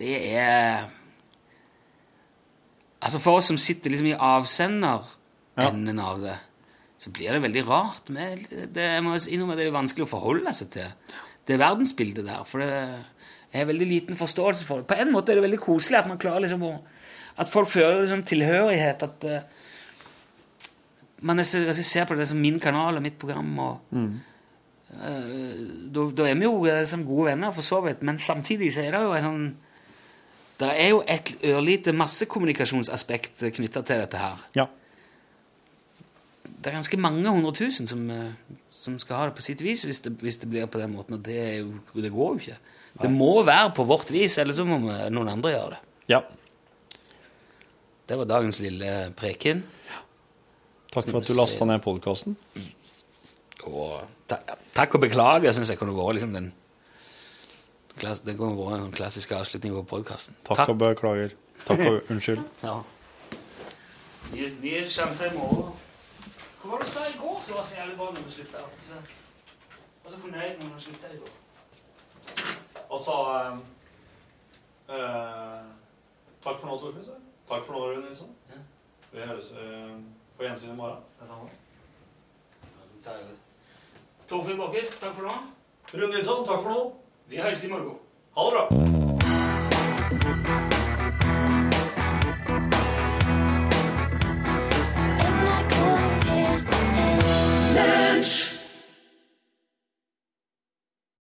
Det er Altså, for oss som sitter liksom i avsenderenden av det, så blir det veldig rart. Men det, jeg må innrømme det er vanskelig å forholde seg til det verdensbildet der. For det er veldig liten forståelse for det. På en måte er det veldig koselig at man klarer liksom å At folk føler liksom tilhørighet. At, eh, Men jeg ser, jeg ser på det som min kanal og mitt program, og eh, da, da er vi jo eh, som gode venner, for så vidt. Men samtidig så er det jo en sånn Det er jo et ørlite massekommunikasjonsaspekt knytta til dette her. Ja. Det er ganske mange hundre tusen som, eh, som skal ha det på sitt vis, hvis det, hvis det blir på den måten. Og det, jo, det går jo ikke. Det må være på vårt vis, eller så må noen andre gjøre det. ja. Det var dagens lille preken. Takk for at du lasta ned podkasten. Og takk og beklager, syns jeg kunne vært liksom den Det kunne vært en klassisk avslutning på podkasten. Takk og beklager. Takk og unnskyld. Ja. Nye sjanser i morgen. Hva var det du sa i går som var så jævlig bra når du slutta? Jeg var så fornøyd når du slutta i går. Og så Takk for nå, Torfinn. Takk for nå, Rune Nilsson. Ja. Vi høres eh, på gjensyn i morgen. Torfinn Bakkis, takk for nå. Rune Nilsson, takk for nå. Vi høres i morgen. Ha det bra.